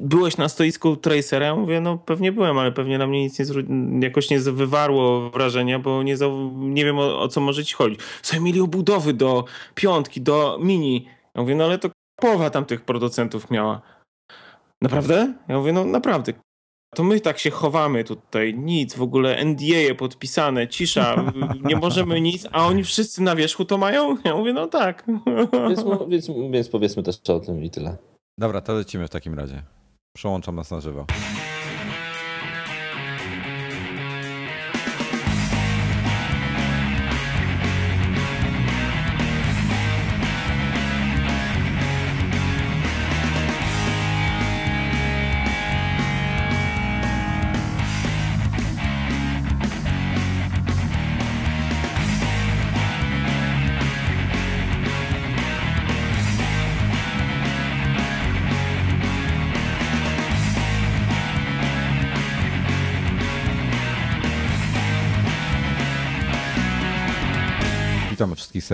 byłeś na stoisku Tracera? Ja mówię, no pewnie byłem, ale pewnie na mnie nic nie jakoś nie wywarło wrażenia, bo nie, nie wiem o, o, co może ci chodzić. Sobie mieli obudowy do piątki, do mini. Ja mówię, no ale to połowa tamtych producentów miała. Naprawdę? Ja mówię, no naprawdę. To my tak się chowamy tutaj, nic, w ogóle NDA podpisane, cisza, nie możemy nic, a oni wszyscy na wierzchu to mają? Ja mówię, no tak. Więc, więc, więc powiedzmy też o tym i tyle. Dobra, to lecimy w takim razie. Przełączam nas na żywo.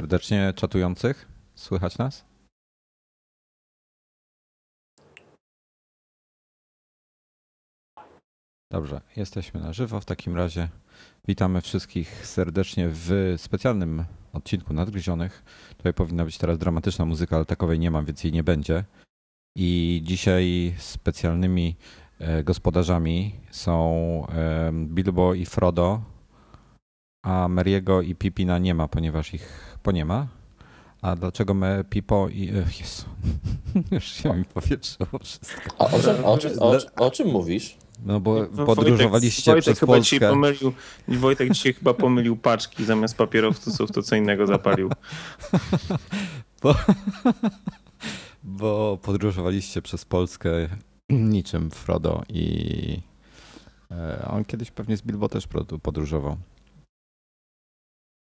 Serdecznie czatujących. Słychać nas? Dobrze, jesteśmy na żywo. W takim razie witamy wszystkich serdecznie w specjalnym odcinku Nadgryzionych. Tutaj powinna być teraz dramatyczna muzyka, ale takowej nie mam, więc jej nie będzie. I dzisiaj specjalnymi e, gospodarzami są Bilbo i Frodo, a Meriego i Pipina nie ma, ponieważ ich po nie ma. A dlaczego me Pipo i... Jezu, już się mi powietrzyło wszystko. A o czym, o czym, o, o czym mówisz? No bo podróżowaliście Wojtek, przez Wojtek Polskę. Pomylił, Wojtek dzisiaj chyba pomylił paczki, zamiast papierowców to co innego zapalił. Bo, bo podróżowaliście przez Polskę niczym Frodo i e, on kiedyś pewnie z Bilbo też podróżował.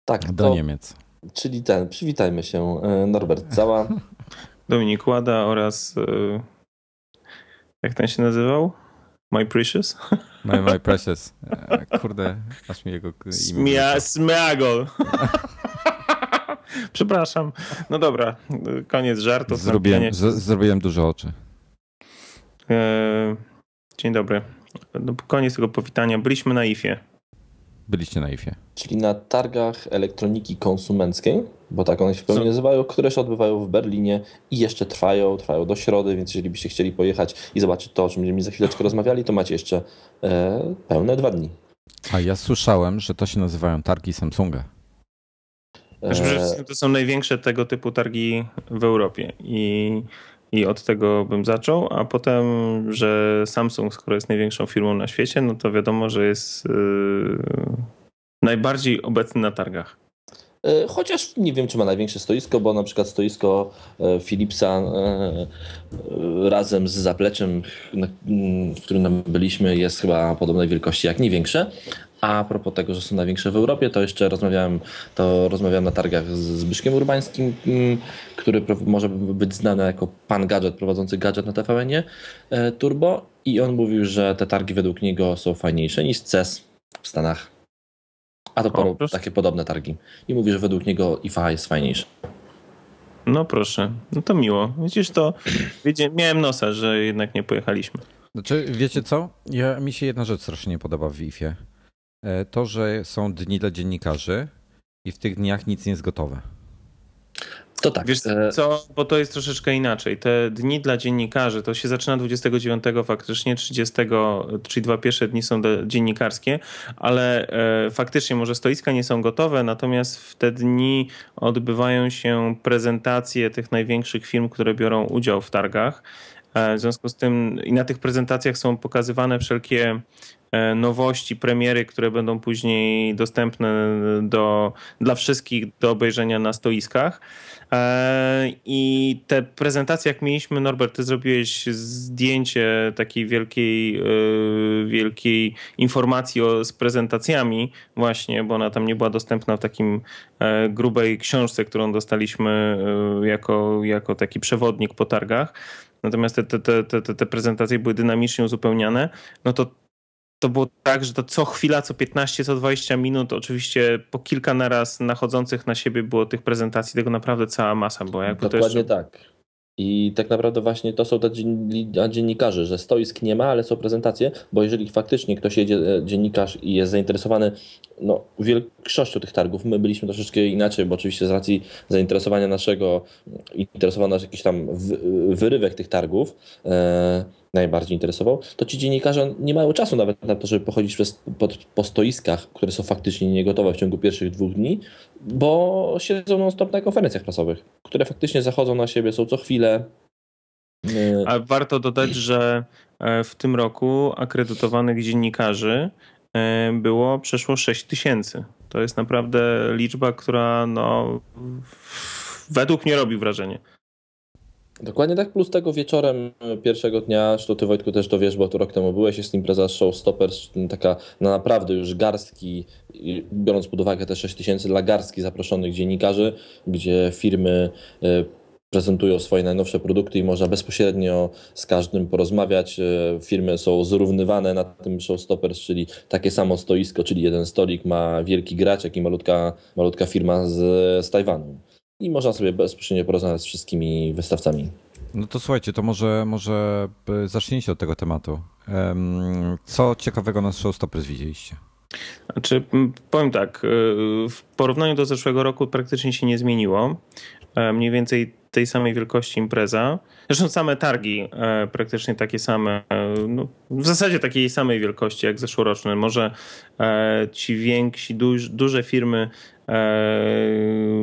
Tak, do to, Niemiec. Czyli ten, przywitajmy się. E, Norbert Cała. Dominik Łada oraz e, jak ten się nazywał? My Precious? My, my Precious. E, kurde, aż mi jego imię Smiagol. Przepraszam. No dobra, koniec żartów. Zrobiłem, z, zrobiłem dużo oczy. Dzień dobry. No, koniec tego powitania. Byliśmy na IFie. Byliście na IFie. Czyli na targach elektroniki konsumenckiej, bo tak one się w pełni nazywają, które się odbywają w Berlinie i jeszcze trwają, trwają do środy, więc jeżeli byście chcieli pojechać i zobaczyć to, o czym będziemy za chwileczkę rozmawiali, to macie jeszcze e, pełne dwa dni. A ja słyszałem, że to się nazywają targi Samsunga. Znaczy, to są największe tego typu targi w Europie i i od tego bym zaczął, a potem, że Samsung, skoro jest największą firmą na świecie, no to wiadomo, że jest yy, najbardziej obecny na targach. E, chociaż nie wiem, czy ma największe stoisko, bo na przykład stoisko e, Philipsa e, razem z zapleczem, w którym byliśmy, jest chyba podobnej wielkości jak nie większe. A propos tego, że są największe w Europie, to jeszcze rozmawiałem, to rozmawiałem na targach z Zbyszkiem Urbańskim, mm, który może być znany jako pan gadżet, prowadzący gadżet na tvn Turbo i on mówił, że te targi według niego są fajniejsze niż CES w Stanach. A to o, takie podobne targi. I mówi, że według niego IFA jest fajniejsza. No proszę, no to miło. Widzisz to, wiecie, miałem nosa, że jednak nie pojechaliśmy. Znaczy, wiecie co? Ja, mi się jedna rzecz strasznie nie podoba w IFie. E, to, że są dni dla dziennikarzy i w tych dniach nic nie jest gotowe. To tak. Wiesz e, co, bo to jest troszeczkę inaczej. Te dni dla dziennikarzy, to się zaczyna 29 faktycznie, 30, czyli dwa pierwsze dni są dziennikarskie, ale e, faktycznie może stoiska nie są gotowe, natomiast w te dni odbywają się prezentacje tych największych firm, które biorą udział w targach. W związku z tym i na tych prezentacjach są pokazywane wszelkie E, nowości, premiery, które będą później dostępne do, dla wszystkich do obejrzenia na stoiskach. E, I te prezentacje, jak mieliśmy, Norbert, ty zrobiłeś zdjęcie takiej wielkiej, e, wielkiej informacji o, z prezentacjami, właśnie, bo ona tam nie była dostępna w takim grubej książce, którą dostaliśmy jako, jako taki przewodnik po targach. Natomiast te, te, te, te prezentacje były dynamicznie uzupełniane. No to to było tak, że to co chwila, co 15, co 20 minut, oczywiście po kilka naraz nachodzących na siebie było tych prezentacji, tego naprawdę cała masa była. Jakby Dokładnie jeszcze... tak. I tak naprawdę właśnie to są dla dziennikarzy, że stoisk nie ma, ale są prezentacje, bo jeżeli faktycznie ktoś jedzie, e, dziennikarz i jest zainteresowany no, większością tych targów, my byliśmy troszeczkę inaczej, bo oczywiście z racji zainteresowania naszego, interesował nas jakiś tam wyrywek tych targów, e, najbardziej interesował, to ci dziennikarze nie mają czasu nawet na to, żeby pochodzić przez, pod, po stoiskach, które są faktycznie niegotowe w ciągu pierwszych dwóch dni, bo siedzą non-stop na konferencjach prasowych, które faktycznie zachodzą na siebie, są co chwilę. A warto dodać, że e, w tym roku akredytowanych dziennikarzy e, było przeszło 6 tysięcy. To jest naprawdę liczba, która no, według mnie robi wrażenie. Dokładnie tak, plus tego wieczorem e, pierwszego dnia, zresztą ty Wojtku też to wiesz, bo tu rok temu byłeś, jest impreza Showstoppers, taka na naprawdę już garstki, biorąc pod uwagę te 6 tysięcy dla garstki zaproszonych dziennikarzy, gdzie firmy e, prezentują swoje najnowsze produkty i można bezpośrednio z każdym porozmawiać. E, firmy są zrównywane na tym Showstoppers, czyli takie samo stoisko, czyli jeden stolik ma wielki gracz, jak i malutka, malutka firma z, z Tajwanu i można sobie bezpośrednio porozmawiać z wszystkimi wystawcami. No to słuchajcie, to może, może zacznijcie od tego tematu. Co ciekawego na Showstoppers widzieliście? Znaczy, powiem tak, y, w porównaniu do zeszłego roku praktycznie się nie zmieniło. E, mniej więcej tej samej wielkości impreza. Zresztą same targi e, praktycznie takie same, e, no, w zasadzie takiej samej wielkości jak zeszłoroczne. Może ci więksi, duż, duże firmy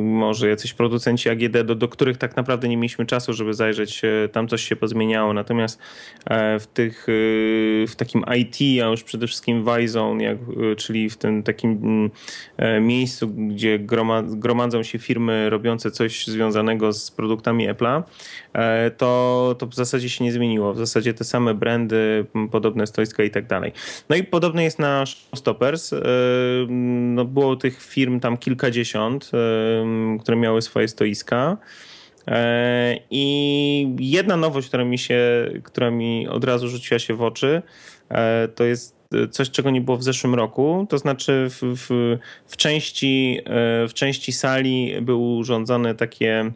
może jacyś producenci AGD, do, do których tak naprawdę nie mieliśmy czasu, żeby zajrzeć, e, tam coś się pozmieniało. Natomiast e, w tych, e, w takim IT, a już przede wszystkim w iZone, jak, czyli w tym takim mm, miejscu, gdzie gromadzą się firmy robiące coś związanego z produktami Apple'a, to, to w zasadzie się nie zmieniło. W zasadzie te same brandy, podobne stoiska i tak dalej. No i podobne jest na Stoppers. No było tych firm tam kilka kilkadziesiąt, które miały swoje stoiska. E, I jedna nowość, która mi się, która mi od razu rzuciła się w oczy, e, to jest coś, czego nie było w zeszłym roku. To znaczy w, w, w części, e, w części sali były urządzone takie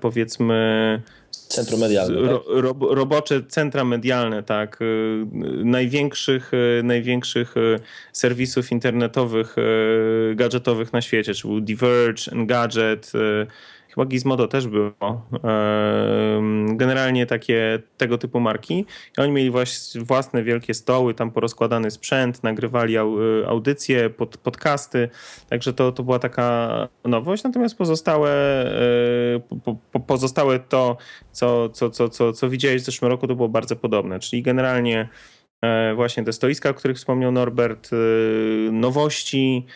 powiedzmy Centrum medialne. Tak? Ro, robocze centra medialne, tak. Y, największych, y, największych serwisów internetowych, gadżetowych na świecie, czyli był Diverge, Engadget, Chyba Gizmodo też było. Generalnie takie tego typu marki. I oni mieli właśnie własne wielkie stoły, tam porozkładany sprzęt, nagrywali audycje, pod, podcasty. Także to, to była taka nowość. Natomiast pozostałe, e, pozostałe to, co, co, co, co, co widziałeś w zeszłym roku, to było bardzo podobne. Czyli generalnie e, właśnie te stoiska, o których wspomniał Norbert, e, nowości,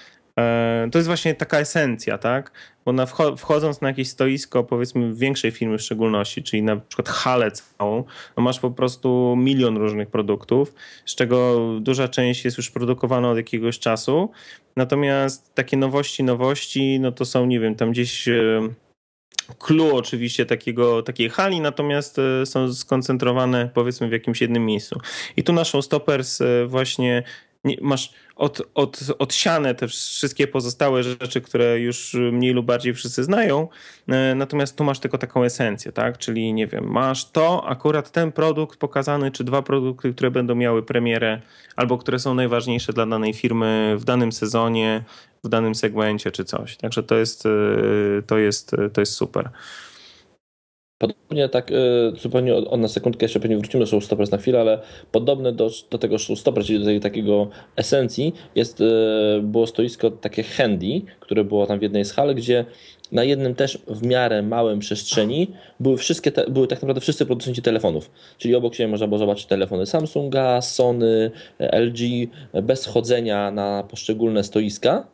to jest właśnie taka esencja, tak? Bo na wchodząc na jakieś stoisko, powiedzmy większej firmy w szczególności, czyli na przykład halę całą, no masz po prostu milion różnych produktów, z czego duża część jest już produkowana od jakiegoś czasu. Natomiast takie nowości, nowości, no to są, nie wiem, tam gdzieś clue oczywiście takiego, takiej hali, natomiast e, są skoncentrowane powiedzmy w jakimś jednym miejscu. I tu naszą stoppers e, właśnie nie, masz od, od, odsiane te wszystkie pozostałe rzeczy, które już mniej lub bardziej wszyscy znają, e, natomiast tu masz tylko taką esencję, tak? Czyli nie wiem, masz to, akurat ten produkt pokazany, czy dwa produkty, które będą miały premierę, albo które są najważniejsze dla danej firmy w danym sezonie, w danym segmencie, czy coś. Także to jest, e, to jest, to jest super. Podobnie tak, e, zupełnie on na sekundkę jeszcze pewnie wrócimy do Showstoppers na chwilę, ale podobne do, do tego Showstoppers, czyli do tej takiego esencji, jest, e, było stoisko takie handy, które było tam w jednej z hal, gdzie na jednym też w miarę małym przestrzeni były wszystkie, te, były tak naprawdę wszyscy producenci telefonów. Czyli obok siebie można było zobaczyć telefony Samsunga, Sony, LG, bez chodzenia na poszczególne stoiska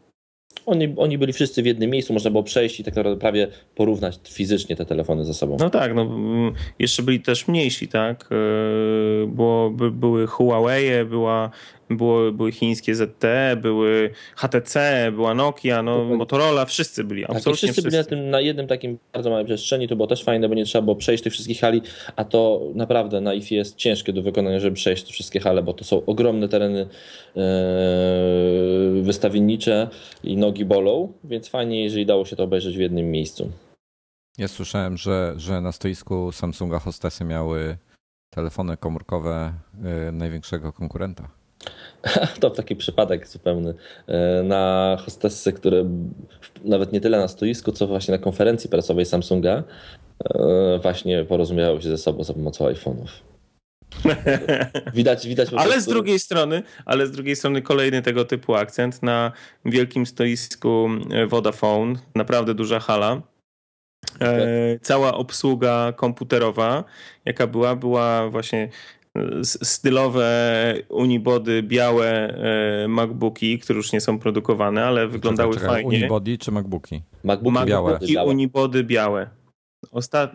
oni, oni byli wszyscy w jednym miejscu, można było przejść i tak naprawdę prawie porównać fizycznie te telefony ze sobą. No tak, no, mm, jeszcze byli też mniejsi, tak? E, było, by, były Huawei, była było, były chińskie ZTE, były HTC, była Nokia, no, Motorola, wszyscy byli, tak, absolutnie wszyscy. wszyscy byli na, tym, na jednym takim bardzo małej przestrzeni, to było też fajne, bo nie trzeba było przejść tych wszystkich hali, a to naprawdę na IFI jest ciężkie do wykonania, żeby przejść te wszystkie hale, bo to są ogromne tereny e, wystawiennicze i nogi bolą, więc fajnie, jeżeli dało się to obejrzeć w jednym miejscu. Ja słyszałem, że, że na stoisku Samsunga hostesy miały telefony komórkowe y, największego konkurenta. To taki przypadek zupełny. E, na hostessy, które nawet nie tyle na stoisku, co właśnie na konferencji prasowej Samsunga e, właśnie porozumiały się ze sobą za pomocą iPhone'ów. Widać, widać. ale z drugiej strony, ale z drugiej strony kolejny tego typu akcent na wielkim stoisku e, Vodafone, naprawdę duża hala. E, cała obsługa komputerowa, jaka była, była właśnie stylowe unibody, białe e, MacBooki, które już nie są produkowane, ale wyglądały czekaj, czekaj, fajnie. Unibody czy MacBooki? MacBooki, MacBooki białe. Unibody białe. Ostat...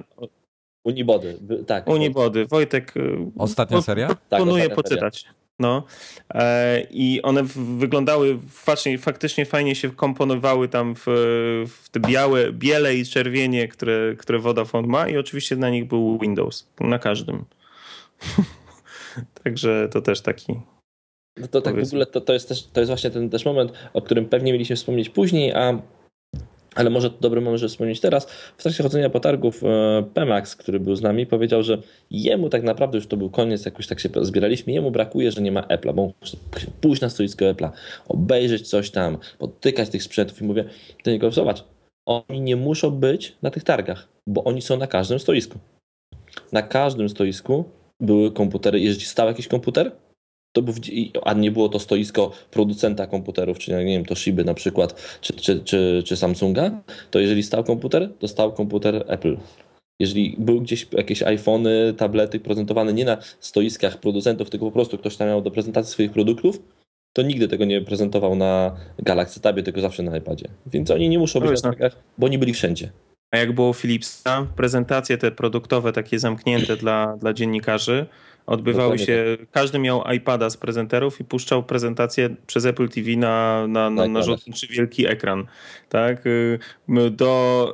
Unibody, tak. Unibody. Wojtek. Y, Ostatnia seria? Tak, proponuję tak, poczytać. Seria. No. E, I one wyglądały faktycznie, faktycznie fajnie się komponowały tam w, w te białe, biele i czerwienie, które, które Vodafone ma i oczywiście na nich był Windows. Na każdym. Także to też taki no to tak w ogóle to, to, jest też, to jest właśnie ten też moment, o którym pewnie mieliśmy wspomnieć później, a ale może to dobry moment, żeby wspomnieć teraz. W trakcie chodzenia po targów e, Pemax, który był z nami, powiedział, że jemu tak naprawdę już to był koniec, jak już tak się zbieraliśmy, jemu brakuje, że nie ma Apple'a, bo pójść na stoisko Apple'a, obejrzeć coś tam, podtykać tych sprzętów i mówię do niego, zobacz, oni nie muszą być na tych targach, bo oni są na każdym stoisku. Na każdym stoisku były komputery, jeżeli stał jakiś komputer, to był, a nie było to stoisko producenta komputerów, czy nie wiem, to Shiby na przykład, czy, czy, czy, czy Samsunga, to jeżeli stał komputer, to stał komputer Apple. Jeżeli był gdzieś jakieś iPhony, tablety prezentowane nie na stoiskach producentów, tylko po prostu ktoś tam miał do prezentacji swoich produktów, to nigdy tego nie prezentował na Galaxy Tabie, tylko zawsze na iPadzie. Więc oni nie muszą być na targach, bo oni byli wszędzie. A jak było Philipsa, prezentacje te produktowe, takie zamknięte dla, dla dziennikarzy, Odbywały się, tak. każdy miał iPada z prezenterów i puszczał prezentację przez Apple TV na, na, na, na rzutniczy wielki ekran. Tak? Y, do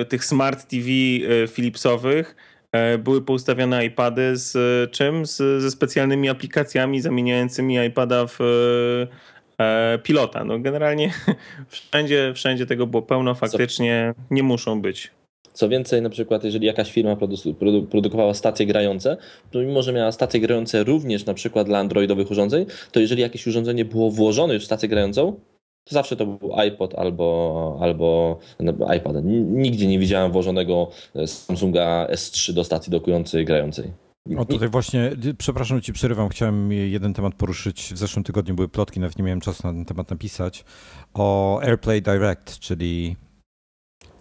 e, tych smart TV e, Philipsowych e, były poustawione iPady z czym? Z, ze specjalnymi aplikacjami zamieniającymi iPada w pilota. No generalnie wszędzie, wszędzie tego było pełno, faktycznie nie muszą być. Co więcej, na przykład, jeżeli jakaś firma produ produ produkowała stacje grające, to mimo, że miała stacje grające również na przykład dla androidowych urządzeń, to jeżeli jakieś urządzenie było włożone już w stację grającą, to zawsze to był iPod albo, albo iPad. Nigdzie nie widziałem włożonego e, Samsunga S3 do stacji dokującej grającej. O tutaj właśnie, przepraszam, ci przerywam, chciałem jeden temat poruszyć. W zeszłym tygodniu były plotki, nawet nie miałem czasu na ten temat napisać, o AirPlay Direct, czyli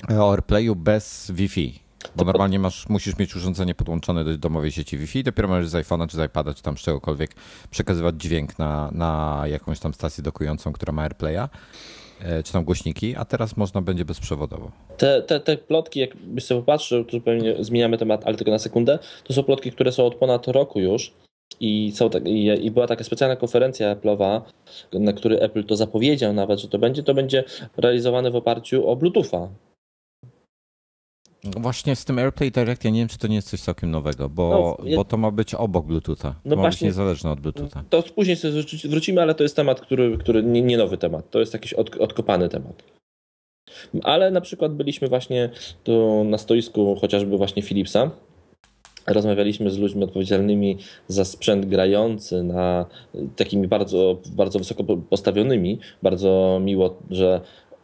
o AirPlayu bez Wi-Fi. Bo normalnie masz, musisz mieć urządzenie podłączone do domowej sieci Wi-Fi, dopiero możesz z iPhone'a czy z iPada, czy tam z czegokolwiek przekazywać dźwięk na, na jakąś tam stację dokującą, która ma AirPlaya, e, czy tam głośniki, a teraz można będzie bezprzewodowo. Te, te, te plotki, jakbyś sobie popatrzył, to zupełnie zmieniamy temat, ale tylko na sekundę, to są plotki, które są od ponad roku już. I, są tak, i, i, była taka specjalna konferencja Apple'owa, na której Apple to zapowiedział nawet, że to będzie, to będzie realizowane w oparciu o Bluetootha. Właśnie z tym AirPlay Direct ja nie wiem, czy to nie jest coś całkiem nowego, bo, no, ja... bo to ma być obok Bluetootha. No ma właśnie, być niezależne od Bluetootha. To później sobie wrócimy, ale to jest temat, który, który nie, nie nowy temat. To jest jakiś od, odkopany temat. Ale na przykład byliśmy właśnie tu na stoisku chociażby właśnie Philipsa. Rozmawialiśmy z ludźmi odpowiedzialnymi za sprzęt grający, na takimi bardzo, bardzo wysoko postawionymi. Bardzo miło, że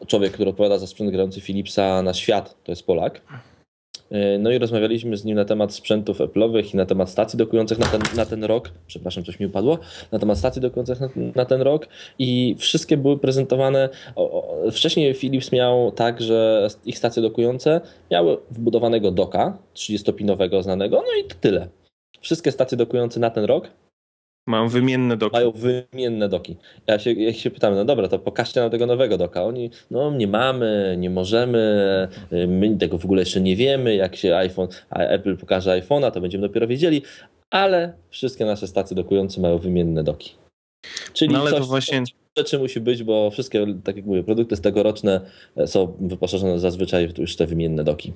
człowiek, który odpowiada za sprzęt grający Philipsa na świat, to jest Polak. E, no i rozmawialiśmy z nim na temat sprzętów Apple'owych i na temat stacji dokujących na ten, na ten rok. Przepraszam, coś mi upadło. Na temat stacji dokujących na, na ten rok i wszystkie były prezentowane. O, o, wcześniej Philips miał tak, że ich stacje dokujące miały wbudowanego doka 30-pinowego znanego, no i tyle. Wszystkie stacje dokujące na ten rok mają wymienne doki. Mają wymienne doki. Ja się, ja się pytam, no dobra, to pokażcie nam tego nowego doka. Oni, no nie mamy, nie możemy, my tego w ogóle jeszcze nie wiemy. Jak się iPhone, Apple pokaże iPhone'a, to będziemy dopiero wiedzieli, ale wszystkie nasze stacje dokujące mają wymienne doki. Czyli no, ale coś, to właśnie... rzeczy musi być, bo wszystkie, tak jak mówię, produkty z tegoroczne są wyposażone zazwyczaj w już te wymienne doki.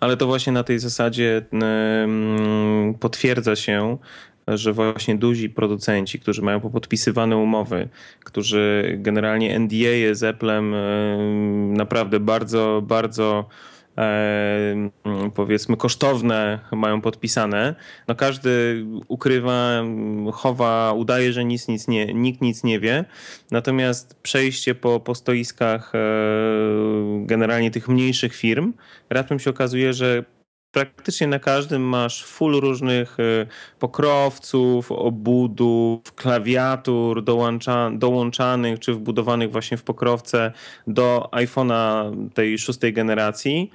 Ale to właśnie na tej zasadzie potwierdza się, że właśnie duzi producenci, którzy mają popodpisywane umowy, którzy generalnie NDA z Applem naprawdę bardzo, bardzo e, powiedzmy kosztowne mają podpisane, no każdy ukrywa, chowa, udaje, że nic, nic nie, nikt nic nie wie. Natomiast przejście po, po stoiskach e, generalnie tych mniejszych firm, raptem się okazuje, że praktycznie na każdym masz full różnych y, pokrowców, obudów, klawiatur dołącza, dołączanych czy wbudowanych właśnie w pokrowce do iPhone'a tej szóstej generacji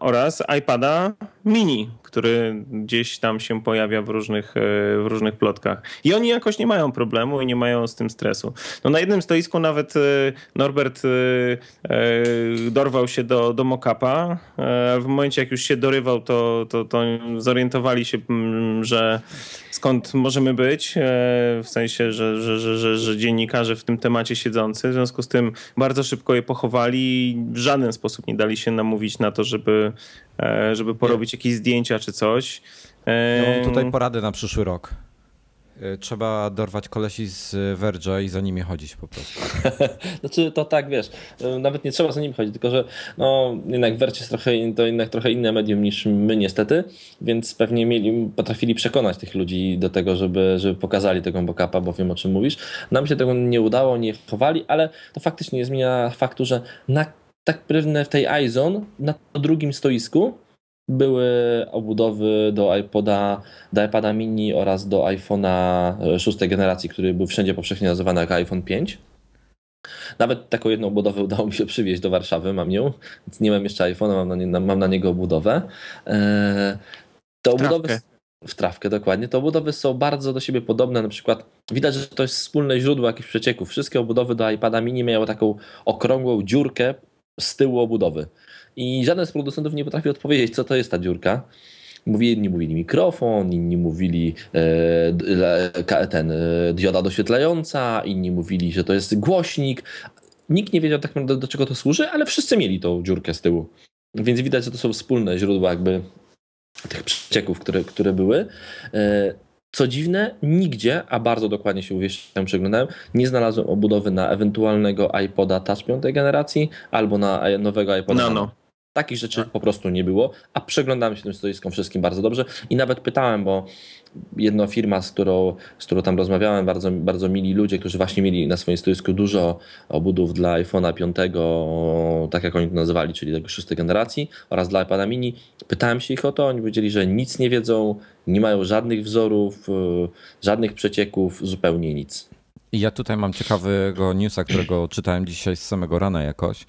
oraz iPada mini, który gdzieś tam się pojawia w różnych, e, w różnych plotkach. I oni jakoś nie mają problemu i nie mają z tym stresu. No na jednym stoisku nawet e, Norbert e, dorwał się do, do mock-upa. W momencie jak już się dorywał, to, to, to zorientowali się, mm, że skąd możemy być, w sensie, że, że, że, że, dziennikarze w tym temacie siedzący. W związku z tym bardzo szybko je pochowali i w żaden sposób nie dali się namówić na to, żeby, żeby porobić jakieś zdjęcia czy coś. Ja mam tutaj porady na przyszły rok. E, trzeba dorwać kolesi z Verge'a i za nimi chodzić po prostu. znaczy to tak, wiesz, e, nawet nie trzeba za nimi chodzić, tylko że no, jednak Verge jest trochę, to jednak trochę inne medium niż my niestety, więc pewnie mieli, potrafili przekonać tych ludzi do tego, żeby, żeby pokazali tego backupa, bo wiem o czym mówisz. Nam się tego nie udało, nie chowali, ale to faktycznie nie zmienia faktu, że na tak pewne w tej iZone na drugim stoisku były obudowy do iPoda, do iPada mini oraz do iPhone'a e, szóstej generacji, który był wszędzie powszechnie nazywany jako iPhone 5. Nawet taką jedną obudowę udało mi się przywieźć do Warszawy, mam ją, więc nie mam jeszcze iPhone'a, mam na, nie, mam na niego obudowę. Eee, to obudowy w trawkę, dokładnie. Te obudowy są bardzo do siebie podobne. Na przykład widać, że to jest wspólne źródło jakichś przecieków. Wszystkie obudowy do iPada mini miały taką okrągłą dziurkę z tyłu obudowy. I żaden z producentów nie potrafi odpowiedzieć, co to jest ta dziurka. Mówi, jedni mówili mikrofon, inni mówili e, ten, e, dioda doświetlająca, inni mówili, że to jest głośnik. Nikt nie wiedział tak naprawdę do czego to służy, ale wszyscy mieli tą dziurkę z tyłu. Więc widać, że to są wspólne źródła jakby tych przecieków, które, które były. E, co dziwne, nigdzie, a bardzo dokładnie się uwieszczałem, przeglądałem, nie znalazłem obudowy na ewentualnego iPoda Touch 5 generacji albo na nowego iPoda Nano. Takich rzeczy tak. po prostu nie było, a przeglądałem się tym stoiskom wszystkim bardzo dobrze i nawet pytałem, bo jedna firma, z którą, z którą tam rozmawiałem, bardzo, bardzo mili ludzie, którzy właśnie mieli na swoim stoisku dużo obudów dla iPhone'a 5, tak jak oni to nazywali, czyli tego szóstej generacji oraz dla iPada mini. Pytałem się ich o to, oni powiedzieli, że nic nie wiedzą, nie mają żadnych wzorów, e, żadnych przecieków, zupełnie nic. I ja tutaj mam ciekawego newsa, którego czytałem dzisiaj z samego rana jakoś.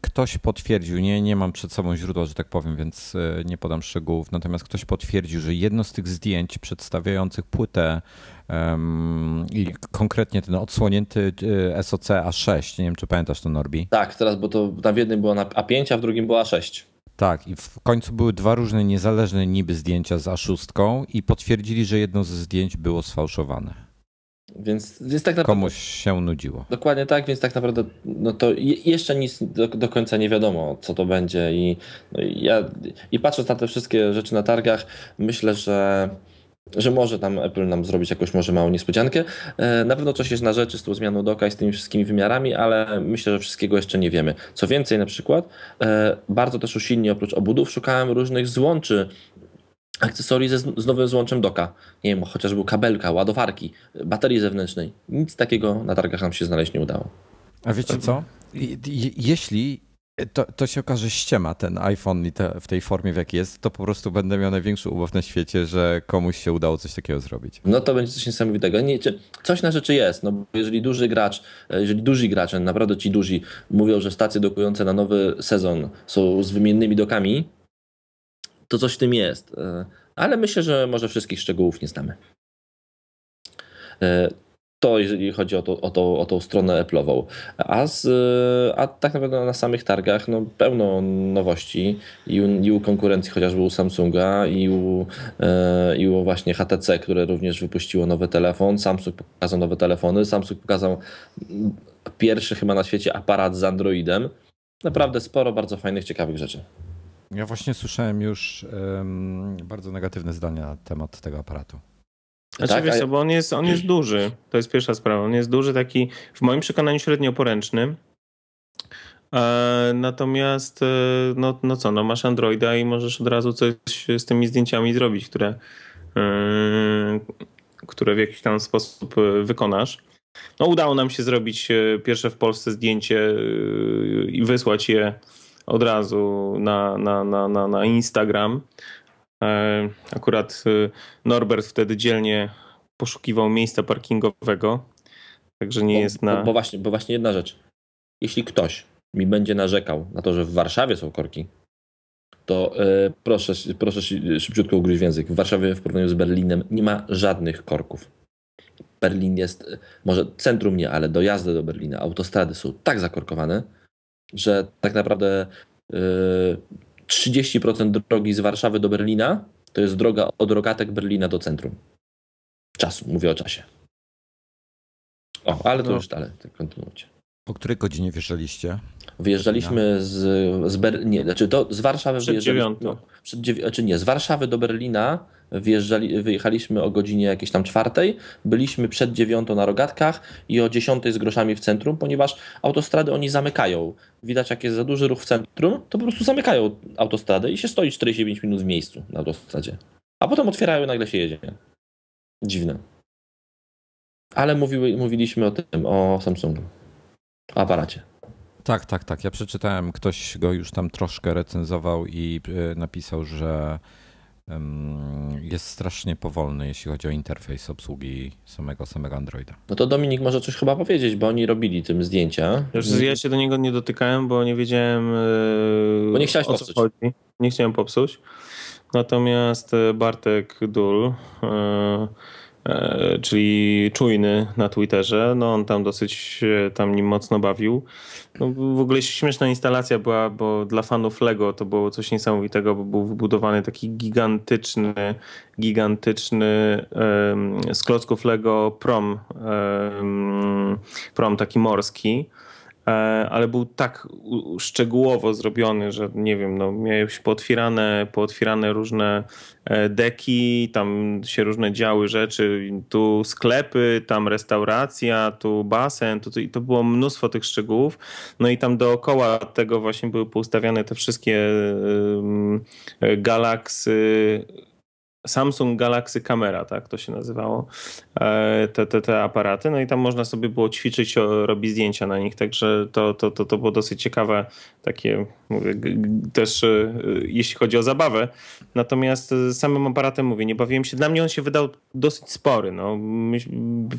Ktoś potwierdził, nie, nie mam przed sobą źródła, że tak powiem, więc e, nie podam szczegółów, natomiast ktoś potwierdził, że jedno z tych zdjęć przedstawiających płytę um, i konkretnie ten odsłonięty e, SOC A6, nie wiem czy pamiętasz to Norbi? Tak, teraz, bo to tam w jednym było na A5, a w drugim było A6. Tak, i w końcu były dwa różne niezależne niby zdjęcia z A6 i potwierdzili, że jedno ze zdjęć było sfałszowane. Więc, więc tak naprawdę, Komuś się nudziło. Dokładnie tak, więc tak naprawdę no to jeszcze nic do, do końca nie wiadomo, co to będzie. I, no i ja i patrząc na te wszystkie rzeczy na targach, myślę, że że może tam Apple nam zrobić jakąś może małą niespodziankę. E, na pewno coś jest na rzeczy z tą zmianą doka i z tymi wszystkimi wymiarami, ale myślę, że wszystkiego jeszcze nie wiemy. Co więcej, na przykład, e, bardzo też usilnie oprócz obudów szukałem różnych złączy akcesorii ze, z nowym złączem doka. Nie wiem, chociażby kabelka, ładowarki, baterii zewnętrznej. Nic takiego na targach nam się znaleźć nie udało. A wiecie co? Jeśli to, to się okaże ściema ten iPhone i te, w tej formie w jakiej jest, to po prostu będę miał największy ubaw na świecie, że komuś się udało coś takiego zrobić. No to będzie coś niesamowitego. Nie, coś na rzeczy jest, no jeżeli duży gracz, jeżeli duży gracze, naprawdę ci duzi mówią, że stacje dokujące na nowy sezon są z wymiennymi dokami, to coś w tym jest. E, ale myślę, że może wszystkich szczegółów nie znamy. E, to jeżeli chodzi o, to, o, to, o tą stronę Apple'ową. A, z, a tak naprawdę na samych targach no, pełno nowości i u, i u konkurencji chociażby u Samsunga i u, e, i u właśnie HTC, które również wypuściło nowy telefon. Samsung pokazał nowe telefony. Samsung pokazał pierwszy chyba na świecie aparat z Androidem. Naprawdę sporo bardzo fajnych, ciekawych rzeczy. Ja właśnie słyszałem już um, bardzo negatywne zdania na temat tego aparatu. Znaczy, tak, wiesz, bo on jest, on jest duży. To jest pierwsza sprawa. On jest duży, taki w moim przekonaniu średnio poręczny. E, natomiast, e, no, no co, no masz Androida i możesz od razu coś z tymi zdjęciami zrobić, które, e, które w jakiś tam sposób wykonasz. No, udało nam się zrobić pierwsze w Polsce zdjęcie i wysłać je od razu na, na, na, na, na Instagram. Akurat Norbert wtedy dzielnie poszukiwał miejsca parkingowego, także nie bo, jest na. Bo, bo, właśnie, bo właśnie jedna rzecz. Jeśli ktoś mi będzie narzekał na to, że w Warszawie są korki, to yy, proszę, proszę szybciutko ugryźć w język. W Warszawie w porównaniu z Berlinem nie ma żadnych korków. Berlin jest, może centrum nie, ale dojazdy do Berlina, autostrady są tak zakorkowane, że tak naprawdę yy, e, 30% drogi z Warszawy do Berlina to jest droga od rogatek Berlina do centrum. Czasu, mówię o czasie. O, ale to no. już dalej, tak kontynuujcie. Po której godzinie wjeżdżaliście? Wyjeżdżaliśmy z, z Ber... nie, znaczy to z Warszawy przed wyjeżdżaliśmy. No, przed dziewią... znaczy nie, z Warszawy do Berlina wyjeżdżali, wyjechaliśmy o godzinie jakiejś tam czwartej, byliśmy przed dziewiątą na rogatkach i o dziesiątej z groszami w centrum, ponieważ autostrady oni zamykają. Widać, jak jest za duży ruch w centrum, to po prostu zamykają autostradę i się stoi 45 minut w miejscu na autostradzie. A potem otwierają i nagle się jedzie. Dziwne. Ale mówiły, mówiliśmy o tym, o Samsungu, o aparacie. Tak, tak, tak. Ja przeczytałem, ktoś go już tam troszkę recenzował i e, napisał, że jest strasznie powolny, jeśli chodzi o interfejs obsługi samego, samego Androida. No to Dominik może coś chyba powiedzieć, bo oni robili tym zdjęcia. Ja się do niego nie dotykałem, bo nie wiedziałem e, bo nie chciałeś o co popsuć. chodzi. Nie chciałem popsuć. Natomiast e, Bartek Dul E, czyli czujny na Twitterze. No on tam dosyć się tam nim mocno bawił. No, w ogóle śmieszna instalacja była, bo dla fanów Lego to było coś niesamowitego, bo był wybudowany taki gigantyczny, gigantyczny um, z klocków Lego prom, um, prom taki morski E, ale był tak szczegółowo zrobiony, że nie wiem, no, miałeś pootwierane, pootwierane różne e, deki, tam się różne działy rzeczy, tu sklepy, tam restauracja, tu basen, tu, to było mnóstwo tych szczegółów. No i tam dookoła tego właśnie były poustawiane te wszystkie galaksy Samsung Galaxy Camera, tak to się nazywało, e, te, te, te aparaty. No i tam można sobie było ćwiczyć, robić zdjęcia na nich, także to, to, to, to było dosyć ciekawe, takie mówię, też e, jeśli chodzi o zabawę. Natomiast samym aparatem mówię, nie bawiłem się. Dla mnie on się wydał dosyć spory. No.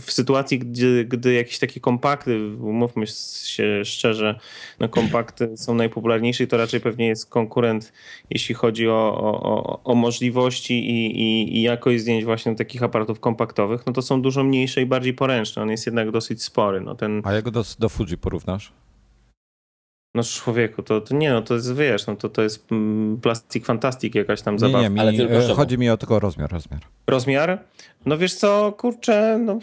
W sytuacji, gdy, gdy jakieś takie kompakty, umówmy się szczerze, no kompakty są najpopularniejsze, to raczej pewnie jest konkurent, jeśli chodzi o, o, o możliwości i i, i jakość zdjęć właśnie takich aparatów kompaktowych, no to są dużo mniejsze i bardziej poręczne. On jest jednak dosyć spory. No ten... A jak go do, do Fuji porównasz? No człowieku, to, to nie, no to jest, wiesz, no to, to jest mm, plastik fantastik jakaś tam zabawa. Nie, nie, mi, Ale tylko, chodzi mi o tylko rozmiar, rozmiar. Rozmiar? No wiesz co, kurczę, no,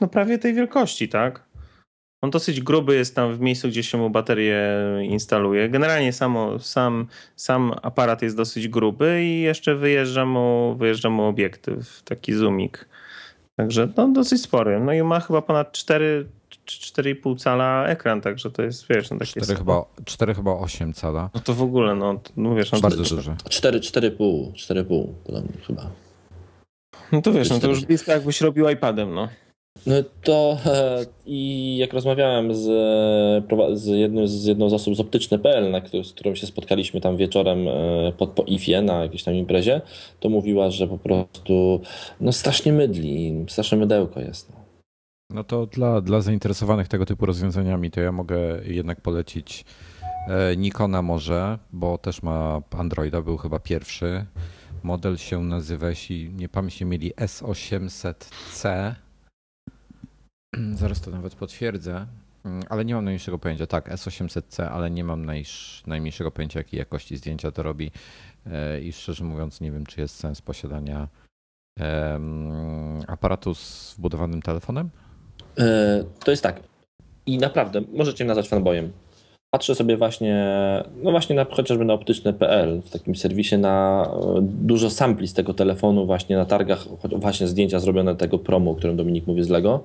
no prawie tej wielkości, tak? On dosyć gruby jest tam w miejscu, gdzie się mu baterię instaluje. Generalnie samo, sam, sam aparat jest dosyć gruby i jeszcze wyjeżdża mu, wyjeżdża mu obiektyw, taki zoomik. Także no, dosyć spory. No i ma chyba ponad 4, 4,5 cala ekran, także to jest, wiesz, no takie 4 chyba, 4 chyba 8 cala. No to w ogóle, no, no wiesz, no, bardzo duży. 4, 4,5, 4,5 chyba. No to wiesz, no to już blisko jakbyś robił iPadem, no. No to e, i jak rozmawiałem z, z, jednym, z jedną z osób z optyczne.pl, z którą się spotkaliśmy tam wieczorem e, pod, po IFie na jakiejś tam imprezie, to mówiła, że po prostu no strasznie mydli, straszne mydełko jest. No. no to dla, dla zainteresowanych tego typu rozwiązaniami to ja mogę jednak polecić e, Nikona może, bo też ma Androida, był chyba pierwszy. Model się nazywa, jeśli nie pamiętam, mieli S800C Zaraz to nawet potwierdzę, mm, ale nie mam najmniejszego pojęcia. Tak, S800C, ale nie mam najmniejszego pojęcia, jakiej jakości zdjęcia to robi. E, I szczerze mówiąc, nie wiem, czy jest sens posiadania aparatu z wbudowanym telefonem. E, to jest tak. I naprawdę, możecie mnie nazwać fanboyem. Patrzę sobie właśnie, no właśnie na, chociażby na optyczne.pl, w takim serwisie na e, dużo sampli z tego telefonu, właśnie na targach, właśnie zdjęcia zrobione tego promu, o którym Dominik mówi z Lego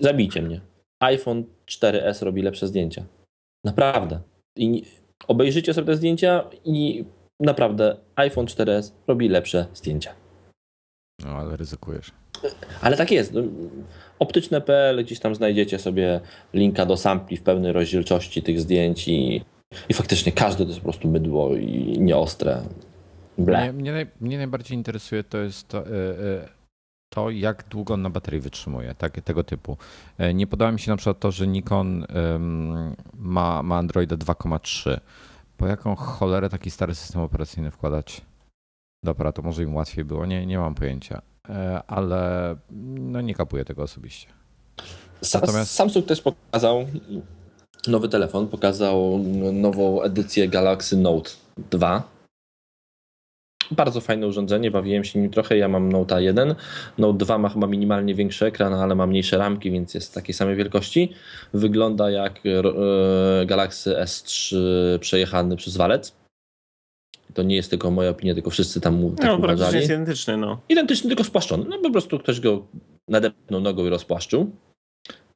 Zabijcie mnie. iPhone 4S robi lepsze zdjęcia. Naprawdę. I obejrzyjcie sobie te zdjęcia i naprawdę iPhone 4S robi lepsze zdjęcia. No ale ryzykujesz. Ale tak jest. Optyczne.pl, gdzieś tam znajdziecie sobie linka do sampli w pełnej rozdzielczości tych zdjęć i, i faktycznie każde to jest po prostu mydło i nieostre. Mnie, mnie, mnie, najbardziej interesuje to jest to, e, e, to, jak długo on na baterii wytrzymuje, tak, tego typu. E, nie podoba mi się na przykład to, że Nikon ma, ma Androida 2,3. Po jaką cholerę taki stary system operacyjny wkładać? Dobra, to może im łatwiej było, nie, nie mam pojęcia, ale no nie kapuję tego osobiście. Natomiast... Samsung też pokazał nowy telefon, pokazał nową edycję Galaxy Note 2 bardzo fajne urządzenie, bawiłem się nim trochę. Ja mam Note 1. Note 2 ma chyba minimalnie większy ekran, ale ma mniejsze ramki, więc jest takiej samej wielkości. Wygląda jak e, Galaxy S3 przejechany przez walec. To nie jest tylko moja opinia, tylko wszyscy tam tak no, uważali. jest identyczny. No. Identyczny, tylko spłaszczony. No po prostu ktoś go nadepnął nogą i rozpłaszczył.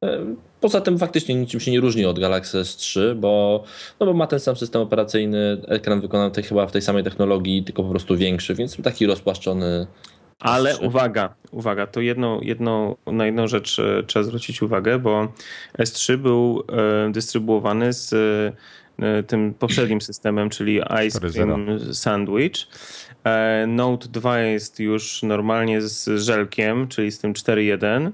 E, poza tym faktycznie niczym się nie różni od Galaxy S3, bo, no bo ma ten sam system operacyjny, ekran wykonany tej, chyba w tej samej technologii, tylko po prostu większy, więc taki rozpłaszczony. Ale S3. uwaga, uwaga, to jedną, jedną, na jedną rzecz e, trzeba zwrócić uwagę, bo S3 był e, dystrybuowany z tym poprzednim systemem, czyli Ice Cream Sandwich. Note 2 jest już normalnie z żelkiem, czyli z tym 4.1.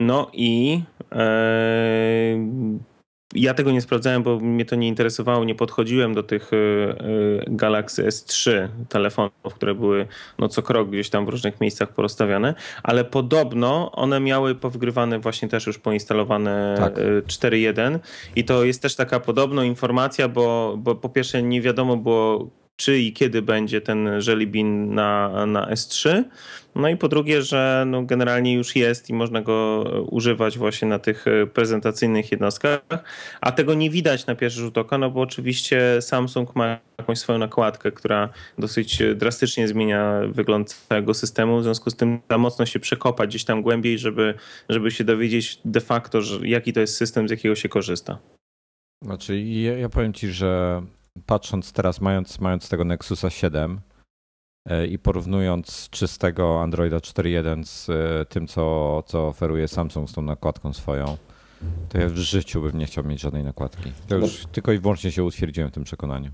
No i e, ja tego nie sprawdzałem, bo mnie to nie interesowało, nie podchodziłem do tych e, e, Galaxy S3 telefonów, które były no co krok gdzieś tam w różnych miejscach porozstawiane, ale podobno one miały powgrywane właśnie też już poinstalowane tak. 4.1 i to jest też taka podobna informacja, bo, bo po pierwsze nie wiadomo było czy i kiedy będzie ten Jelly Bean na, na S3. No i po drugie, że no generalnie już jest i można go używać właśnie na tych prezentacyjnych jednostkach, a tego nie widać na pierwszy rzut oka, no bo oczywiście Samsung ma jakąś swoją nakładkę, która dosyć drastycznie zmienia wygląd całego systemu, w związku z tym za mocno się przekopać gdzieś tam głębiej, żeby, żeby się dowiedzieć de facto, że, jaki to jest system, z jakiego się korzysta. Znaczy, ja, ja powiem ci, że patrząc teraz, mając, mając tego Nexusa 7 e, i porównując czystego Androida 4.1 z e, tym, co, co oferuje Samsung z tą nakładką swoją, to ja w życiu bym nie chciał mieć żadnej nakładki. To już no. tylko i wyłącznie się utwierdziłem w tym przekonaniu.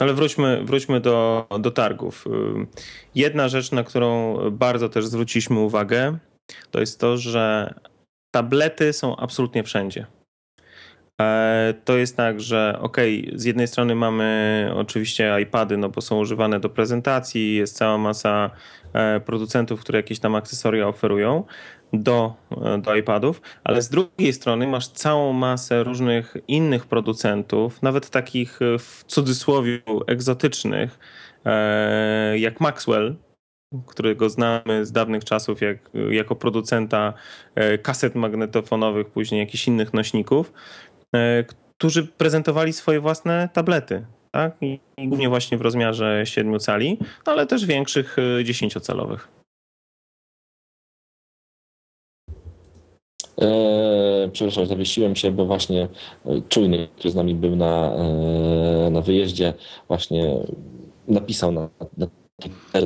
Ale wróćmy, wróćmy do, do targów. Jedna rzecz, na którą bardzo też zwróciliśmy uwagę, to jest to, że tablety są absolutnie wszędzie. E, to jest tak, że ok, z jednej strony mamy oczywiście iPady, no bo są używane do prezentacji, jest cała masa e, producentów, które jakieś tam akcesoria oferują do, e, do iPadów, ale z drugiej strony masz całą masę różnych innych producentów, nawet takich w cudzysłowie egzotycznych, jak Maxwell, którego znamy z dawnych czasów jak, jako producenta kaset magnetofonowych, później jakichś innych nośników, którzy prezentowali swoje własne tablety. Tak? I, głównie właśnie w rozmiarze 7 cali, no ale też większych 10-calowych. E, eee, przepraszam, zawiesiłem się, bo właśnie e, czujny, który z nami był na, e, na wyjeździe, właśnie napisał na, na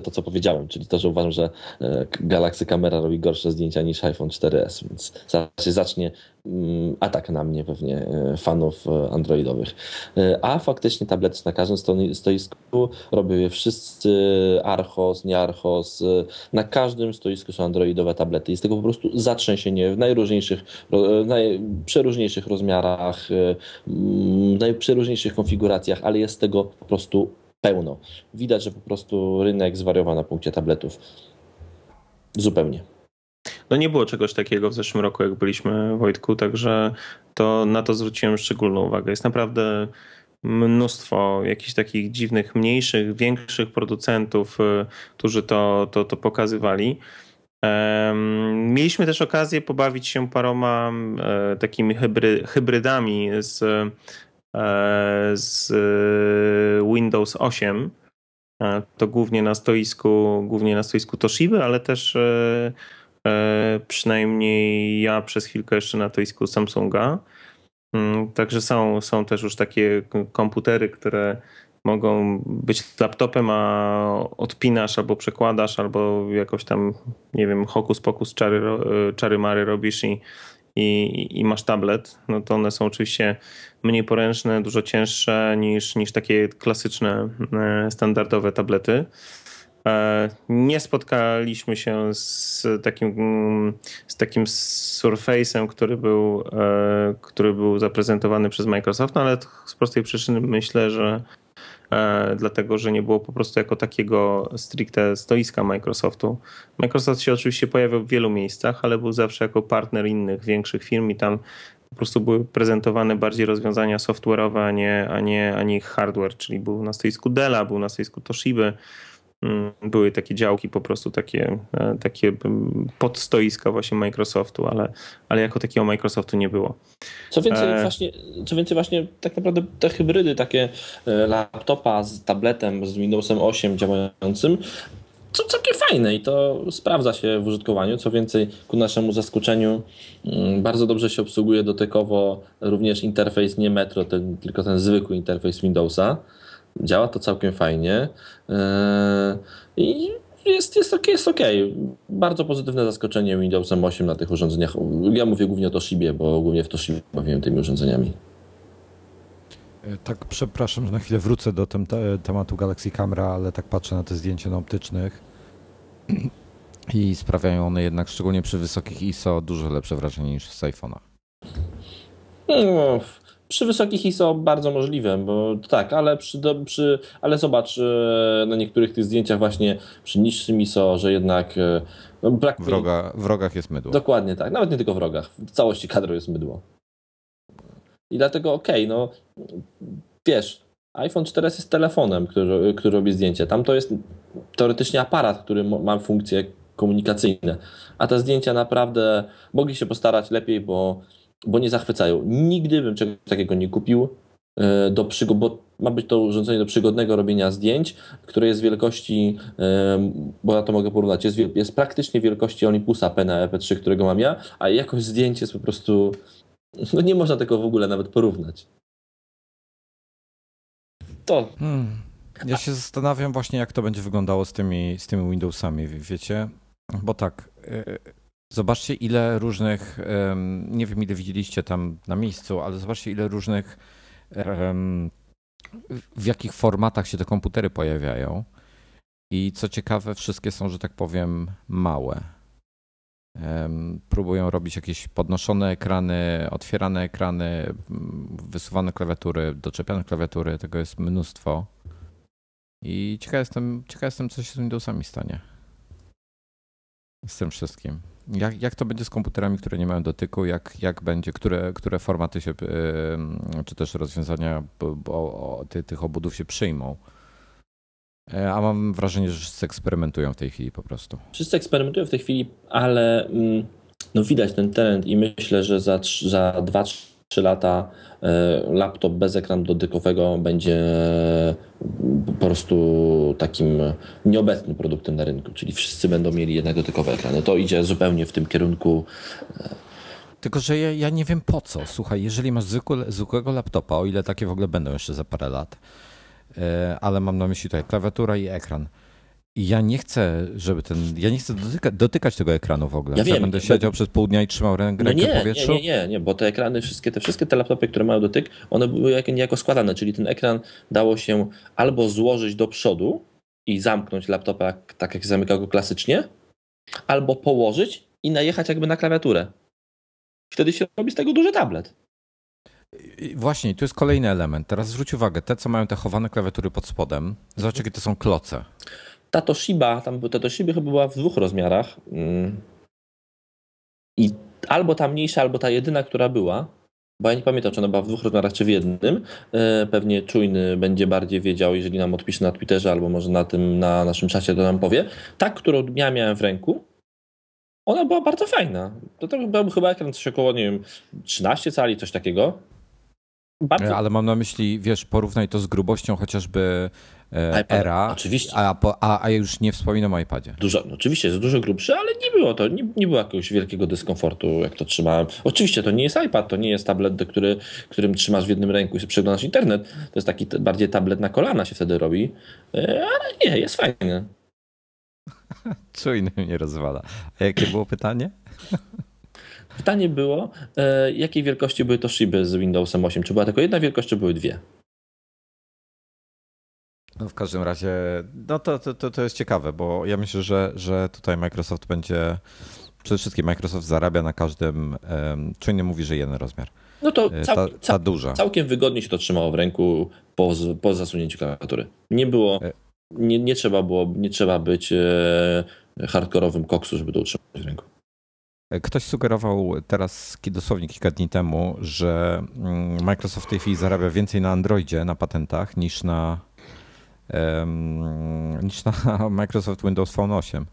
to, co powiedziałem, czyli to, że uważam, że e, Galaxy kamera robi gorsze zdjęcia niż iPhone 4S, więc się zacznie mm, atak na mnie pewnie e, fanów e, androidowych. A faktycznie tablety na każdym stoisku robią je wszyscy, Archos, nie Archos, na każdym stoisku są androidowe tablety. Jest tego po prostu zatrzęsienie w najróżniejszych, najprzeróżniejszych rozmiarach, najprzeróżniejszych konfiguracjach, ale jest tego po prostu pełno. Widać, że po prostu rynek zwariował na punkcie tabletów. Zupełnie. No nie było czegoś takiego w zeszłym roku, jak byliśmy Wojtku, także to na to zwróciłem szczególną uwagę. Jest naprawdę mnóstwo jakichś takich dziwnych, mniejszych, większych producentów, y, którzy to, to, to pokazywali. Mieliśmy też okazję pobawić się paroma e, takimi hybry, hybrydami z z e, Windows 8. E, to głównie na stoisku, głównie na stoisku Toshiby, ale też przynajmniej ja przez chwilkę jeszcze na stoisku Samsunga. Mm, także są, są też już takie komputery, które mogą być laptopem, a odpinasz albo przekładasz, albo jakoś tam, nie wiem, hokus pokus, czary, czary mary robisz i, i, i, masz tablet, no to one są oczywiście mniej poręczne, dużo cięższe niż, niż takie klasyczne, e, standardowe tablety. E, nie spotkaliśmy się z takim, z takim Surface'em, który był, e, który był zaprezentowany przez Microsoft, no ale z prostej przyczyny myślę, że dlatego że nie było po prostu jako takiego stricte stoiska Microsoftu. Microsoft się oczywiście pojawiał w wielu miejscach, ale był zawsze jako partner innych większych firm i tam po prostu były prezentowane bardziej rozwiązania software'owe, a nie, a nie, a nie hardware, czyli był na stoisku Della, był na stoisku Toshiby, były takie działki, po prostu takie, e, takie podstoiska właśnie Microsoftu, ale, ale jako takiego Microsoftu nie było. Co więcej, e... właśnie, co więcej, właśnie tak naprawdę te hybrydy, takie e, laptopa z tabletem, z Windowsem 8 działającym, co całkiem fajne i to sprawdza się w użytkowaniu. Co więcej, ku naszemu zaskoczeniu, mm, bardzo dobrze się obsługuje dotykowo również interfejs nie Metro, ten, tylko ten zwykły interfejs Windowsa. Działa to całkiem fajnie. E, I jest, jest, ok, jest ok. Bardzo pozytywne zaskoczenie Windowsem 8 na tych urządzeniach. Ja mówię głównie o Toshibie, bo głównie w Toshibie bawiłem tymi urządzeniami. E, tak, przepraszam, że na chwilę wrócę do tem tematu Galaxy Camera, ale tak patrzę na te zdjęcia na optycznych i sprawiają one jednak, szczególnie przy wysokich ISO, dużo lepsze wrażenie niż z iPhone'a. No, przy wysokich ISO bardzo możliwe, bo tak, ale, przy, przy, ale zobacz e, na niektórych tych zdjęciach właśnie przy niższym ISO, że jednak e, no, brak... w, roga, w rogach jest mydło. Dokładnie tak, nawet nie tylko w rogach, w całości kadru jest mydło. I dlatego okej, okay, no wiesz, iPhone 4S jest telefonem, który, który robi zdjęcie. Tam to jest teoretycznie aparat, który ma funkcje komunikacyjne. A te zdjęcia naprawdę mogli się postarać lepiej, bo bo nie zachwycają. Nigdy bym czegoś takiego nie kupił, e, do przygo- bo ma być to urządzenie do przygodnego robienia zdjęć, które jest wielkości, e, bo ja to mogę porównać, jest, jest praktycznie wielkości Olympusa P na EP3, którego mam ja, a jakość zdjęć jest po prostu, no nie można tego w ogóle nawet porównać. To. Hmm. Ja się zastanawiam właśnie, jak to będzie wyglądało z tymi, z tymi Windowsami, wiecie? Bo tak, e, Zobaczcie, ile różnych, nie wiem ile widzieliście tam na miejscu, ale zobaczcie, ile różnych, w jakich formatach się te komputery pojawiają. I co ciekawe, wszystkie są, że tak powiem, małe. Próbują robić jakieś podnoszone ekrany, otwierane ekrany, wysuwane klawiatury, doczepiane klawiatury. Tego jest mnóstwo. I ciekaw jestem, ciekaw jestem co się z Windowsami stanie. Z tym wszystkim. Jak, jak to będzie z komputerami, które nie mają dotyku? Jak, jak będzie, które, które formaty się, czy też rozwiązania ty, tych obudów się przyjmą? E, a mam wrażenie, że wszyscy eksperymentują w tej chwili po prostu. Wszyscy eksperymentują w tej chwili, ale mm, no widać ten trend i myślę, że za, za 2-3 lata e, laptop bez ekranu dotykowego będzie po prostu takim nieobecnym produktem na rynku, czyli wszyscy będą mieli jednak dotykowe ekrany. To idzie zupełnie w tym kierunku. Tylko, że ja, ja nie wiem po co. Słuchaj, jeżeli masz zwykły, zwykłego laptopa, o ile takie w ogóle będą jeszcze za parę lat, e, ale mam na myśli tutaj klawiatura i ekran ja nie chcę, żeby ten. Ja nie chcę dotyka, dotykać tego ekranu w ogóle. Ja, wiem, ja będę siedział przez pół dnia i trzymał rękę no nie, w powietrzu. Nie, nie, nie, nie, bo te ekrany, wszystkie te, wszystkie te laptopy, które mają dotyk, one były niejako składane, czyli ten ekran dało się albo złożyć do przodu i zamknąć laptopa tak, jak zamykał go klasycznie, albo położyć i najechać jakby na klawiaturę. Wtedy się robi z tego duży tablet. Właśnie, tu jest kolejny element. Teraz zwróć uwagę, te, co mają te chowane klawiatury pod spodem, zobacz, jakie to są kloce ta Toshiba, tam ta Toshiba chyba była w dwóch rozmiarach. Mm. I albo ta mniejsza, albo ta jedyna, która była, bo ja nie pamiętam, czy ona była w dwóch rozmiarach, czy w jednym. E, pewnie czujny będzie bardziej wiedział, jeżeli nam odpisze na Twitterze, albo może na tym, na naszym czacie to nam powie. Ta, którą ja miałem w ręku, ona była bardzo fajna. To, to był chyba ekran coś około, nie wiem, 13 cali, coś takiego. Bardzo... Ale mam na myśli, wiesz, porównaj to z grubością chociażby e, iPad, Era. Oczywiście. A, a, a już nie wspominam o iPadzie. Dużo, oczywiście, jest dużo grubszy, ale nie było to, nie, nie było jakiegoś wielkiego dyskomfortu, jak to trzymałem. Oczywiście to nie jest iPad, to nie jest tablet, który, którym trzymasz w jednym ręku i przeglądasz internet. To jest taki bardziej tablet na kolana się wtedy robi, e, ale nie, jest fajny. Czujny mnie rozwala. A jakie było pytanie? Pytanie było, e, jakiej wielkości były to szyby z Windowsem 8? Czy była tylko jedna wielkość, czy były dwie? No w każdym razie, no to, to, to jest ciekawe, bo ja myślę, że, że tutaj Microsoft będzie, przede wszystkim Microsoft zarabia na każdym, um, czujnie mówi, że jeden rozmiar. No to cał, ta, ta duża. całkiem wygodnie się to trzymało w ręku po, po zasunięciu klawiatury. Nie było, e- nie, nie trzeba było, nie trzeba być e, hardkorowym koksu, żeby to utrzymać w ręku. Ktoś sugerował teraz dosłownie kilka dni temu, że mm, Microsoft w tej chwili zarabia więcej na Androidzie, na patentach, niż na, um, niż na Microsoft Windows Phone 8.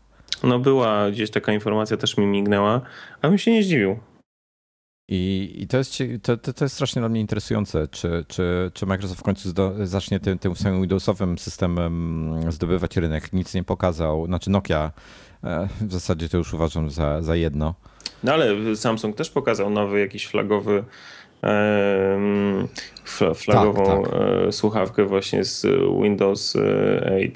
No była gdzieś taka informacja, też mi mignęła, a bym się nie zdziwił. I, i to, jest, to, to, jest strasznie dla mnie interesujące, czy, czy, czy Microsoft w końcu zdo, zacznie tym, tym samym Windowsowym systemem zdobywać rynek. Nic nie pokazał, znaczy Nokia w zasadzie to już uważam za, za jedno. No ale Samsung też pokazał nowy jakiś flagowy flagową tak, tak. E, słuchawkę właśnie z Windows 8.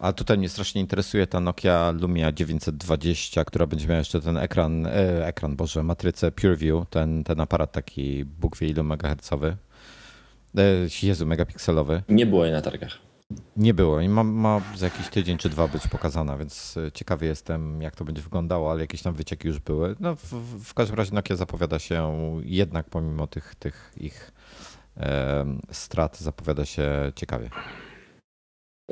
A tutaj mnie strasznie interesuje ta Nokia Lumia 920, która będzie miała jeszcze ten ekran, e, ekran Boże, matrycę PureView, ten, ten aparat taki Bóg wie ilu megahercowy. Jezu, megapikselowy. Nie było jej na targach. Nie było i ma, ma za jakiś tydzień czy dwa być pokazana, więc e, ciekawy jestem, jak to będzie wyglądało, ale jakieś tam wycieki już były. No, w, w każdym razie Nokia zapowiada się jednak pomimo tych, tych ich e, strat, zapowiada się ciekawie.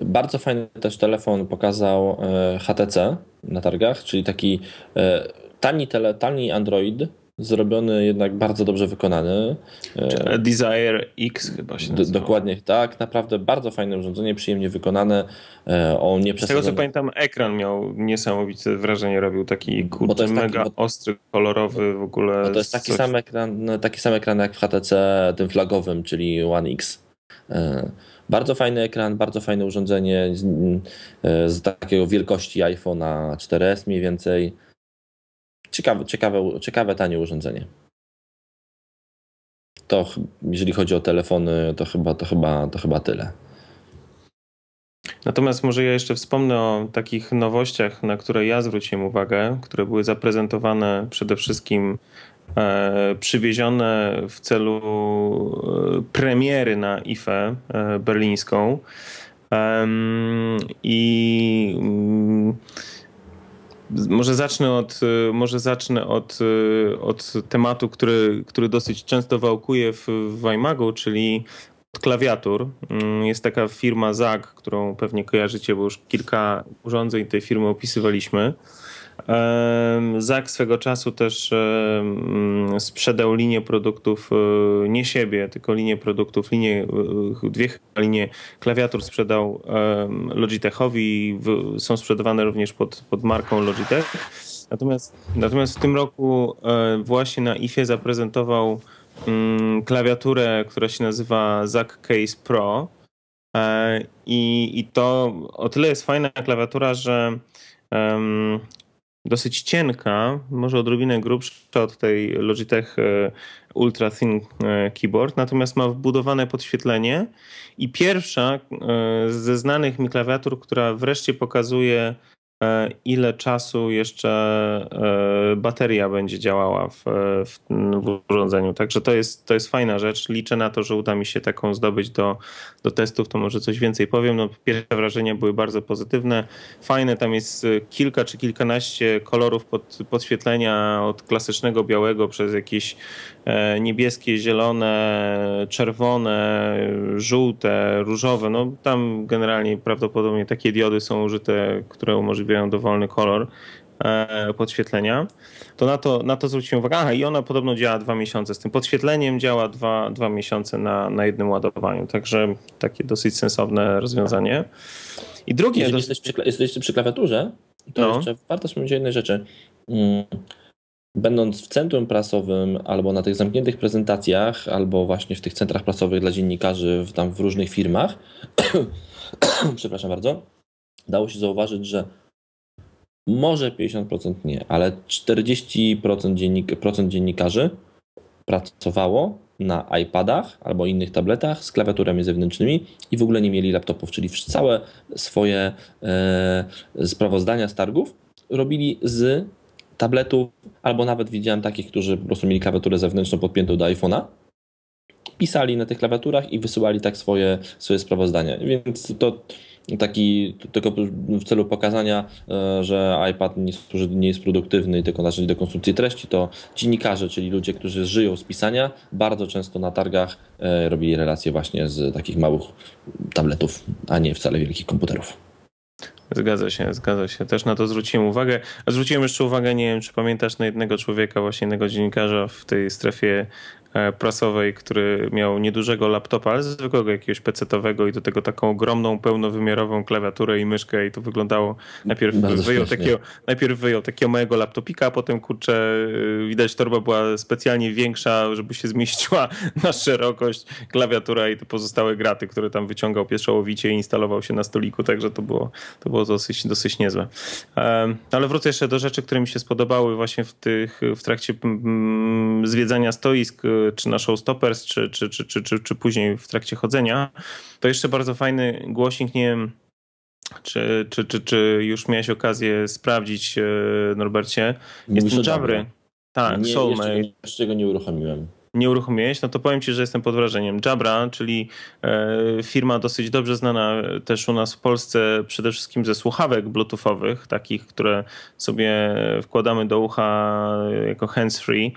Bardzo fajny też telefon pokazał e, HTC na targach, czyli taki e, tani, tele, tani Android, zrobiony, jednak bardzo dobrze wykonany. E, Desire X chyba się nazywa. Dokładnie tak, naprawdę bardzo fajne urządzenie, przyjemnie wykonane. E, nie Z tego co pamiętam, ekran miał niesamowite wrażenie, robił taki kurczę, mega taki, ostry, kolorowy w ogóle. to jest taki coś... sam, ekran, no, taki sam ekran jak w HTC tym flagowym, czyli One X. E, bardzo fajny ekran, bardzo fajne urządzenie z, z takiego wielkości iPhone'a 4S mniej więcej. Ciekawe, ciekawe, ciekawe tanie urządzenie. To jeżeli chodzi o telefony, to chyba, to chyba, to chyba tyle. Natomiast może ja jeszcze wspomnę o takich nowościach, na które ja zwróciłem uwagę, które były zaprezentowane przede wszystkim e, przywiezione w celu e, premiery na IFE e, berlińską. I mm, może zacznę od, y, może zacznę od, y, od tematu, który, który dosyć często wałkuje w, w iMagu, czyli od klawiatur. Mm, jest taka firma ZAG, którą pewnie kojarzycie, bo już kilka urządzeń tej firmy opisywaliśmy. Zak swego czasu też sprzedał linię produktów, e, nie siebie, tylko linię produktów, linię, e, dwie linie klawiatur sprzedał Logitechowi, są sprzedawane również pod, pod marką Logitech. Natomiast, natomiast w tym roku e, właśnie na IFie zaprezentował mm, klawiaturę, która się nazywa ZAK Case Pro. I, I to o tyle jest fajna klawiatura, że dosyć cienka, może odrobinę grubsza od tej Logitech e, Ultra Thin e, Keyboard, natomiast ma wbudowane podświetlenie i pierwsza e, ze znanych mi klawiatur, która wreszcie pokazuje ile czasu jeszcze e, bateria będzie działała w, w, w, urządzeniu. Także to jest, to jest fajna rzecz. Liczę na to, że uda mi się taką zdobyć do, do testów, to może coś więcej powiem. No, pierwsze wrażenia były bardzo pozytywne. Fajne, tam jest kilka czy kilkanaście kolorów pod, podświetlenia od klasycznego białego przez jakieś e, niebieskie, zielone, czerwone, żółte, różowe. No tam generalnie prawdopodobnie takie diody są użyte, które umożliwiają dowolny kolor e, podświetlenia, to na to, na to zwróciłem uwagę. Aha, i ona podobno działa dwa miesiące. Z tym podświetleniem działa dwa, dwa miesiące na, na jednym ładowaniu. Także takie dosyć sensowne rozwiązanie. I drugie... Jeżeli dosyć... jesteś, przy, jesteś przy klawiaturze, to no. jeszcze warto wspomnieć o jednej rzeczy. Będąc w centrum prasowym albo na tych zamkniętych prezentacjach, albo właśnie w tych centrach prasowych dla dziennikarzy w, tam w różnych firmach, przepraszam bardzo, dało się zauważyć, że może 50% nie, ale 40% dziennik, procent dziennikarzy pracowało na iPadach albo innych tabletach z klawiaturami zewnętrznymi i w ogóle nie mieli laptopów, czyli całe swoje e, sprawozdania z targów robili z tabletów, albo nawet widziałem takich, którzy po prostu mieli klawiaturę zewnętrzną podpiętą do iPhone'a, pisali na tych klawiaturach i wysyłali tak swoje, swoje sprawozdania. Więc to taki tylko w celu pokazania, e, że iPad nie, nie jest produktywny i tylko narzędzie do konstrukcji treści, to dziennikarze, czyli ludzie, którzy żyją z pisania, bardzo często na targach e, robili relacje właśnie z takich małych tabletów, a nie wcale wielkich komputerów. Zgadza się, zgadza się. Też na to zwróciłem uwagę. Zwróciłem jeszcze uwagę, nie wiem, czy pamiętasz, na jednego człowieka, właśnie jednego dziennikarza w tej strefie prasowej, który miał niedużego laptopa, ale zwykłego jakiegoś pecetowego i do tego taką ogromną, pełnowymiarową klawiaturę i myszkę i to wyglądało, najpierw wyjął, takiego, najpierw wyjął takiego małego laptopika, a potem kurczę, y, widać torba była specjalnie większa, żeby się zmieściła na szerokość klawiatura i te pozostałe graty, które tam wyciągał pieszołowicie i instalował się na stoliku, także to było, to było dosyć, dosyć niezłe. Ale wrócę jeszcze do rzeczy, które mi się spodobały właśnie w, tych, w trakcie zwiedzania stoisk czy na Showstoppers, czy, czy, czy, czy, czy, czy później w trakcie chodzenia, to jeszcze bardzo fajny głosik, nie wiem, czy, czy, czy, czy już miałeś okazję sprawdzić, e, Norbercie? Jest ten Jabry. Tak, nie, Soulmate. Jeszcze, jeszcze go nie uruchomiłem nie uruchomiłeś, no to powiem Ci, że jestem pod wrażeniem. Jabra, czyli e, firma dosyć dobrze znana też u nas w Polsce, przede wszystkim ze słuchawek bluetoothowych, takich, które sobie wkładamy do ucha jako hands-free, e,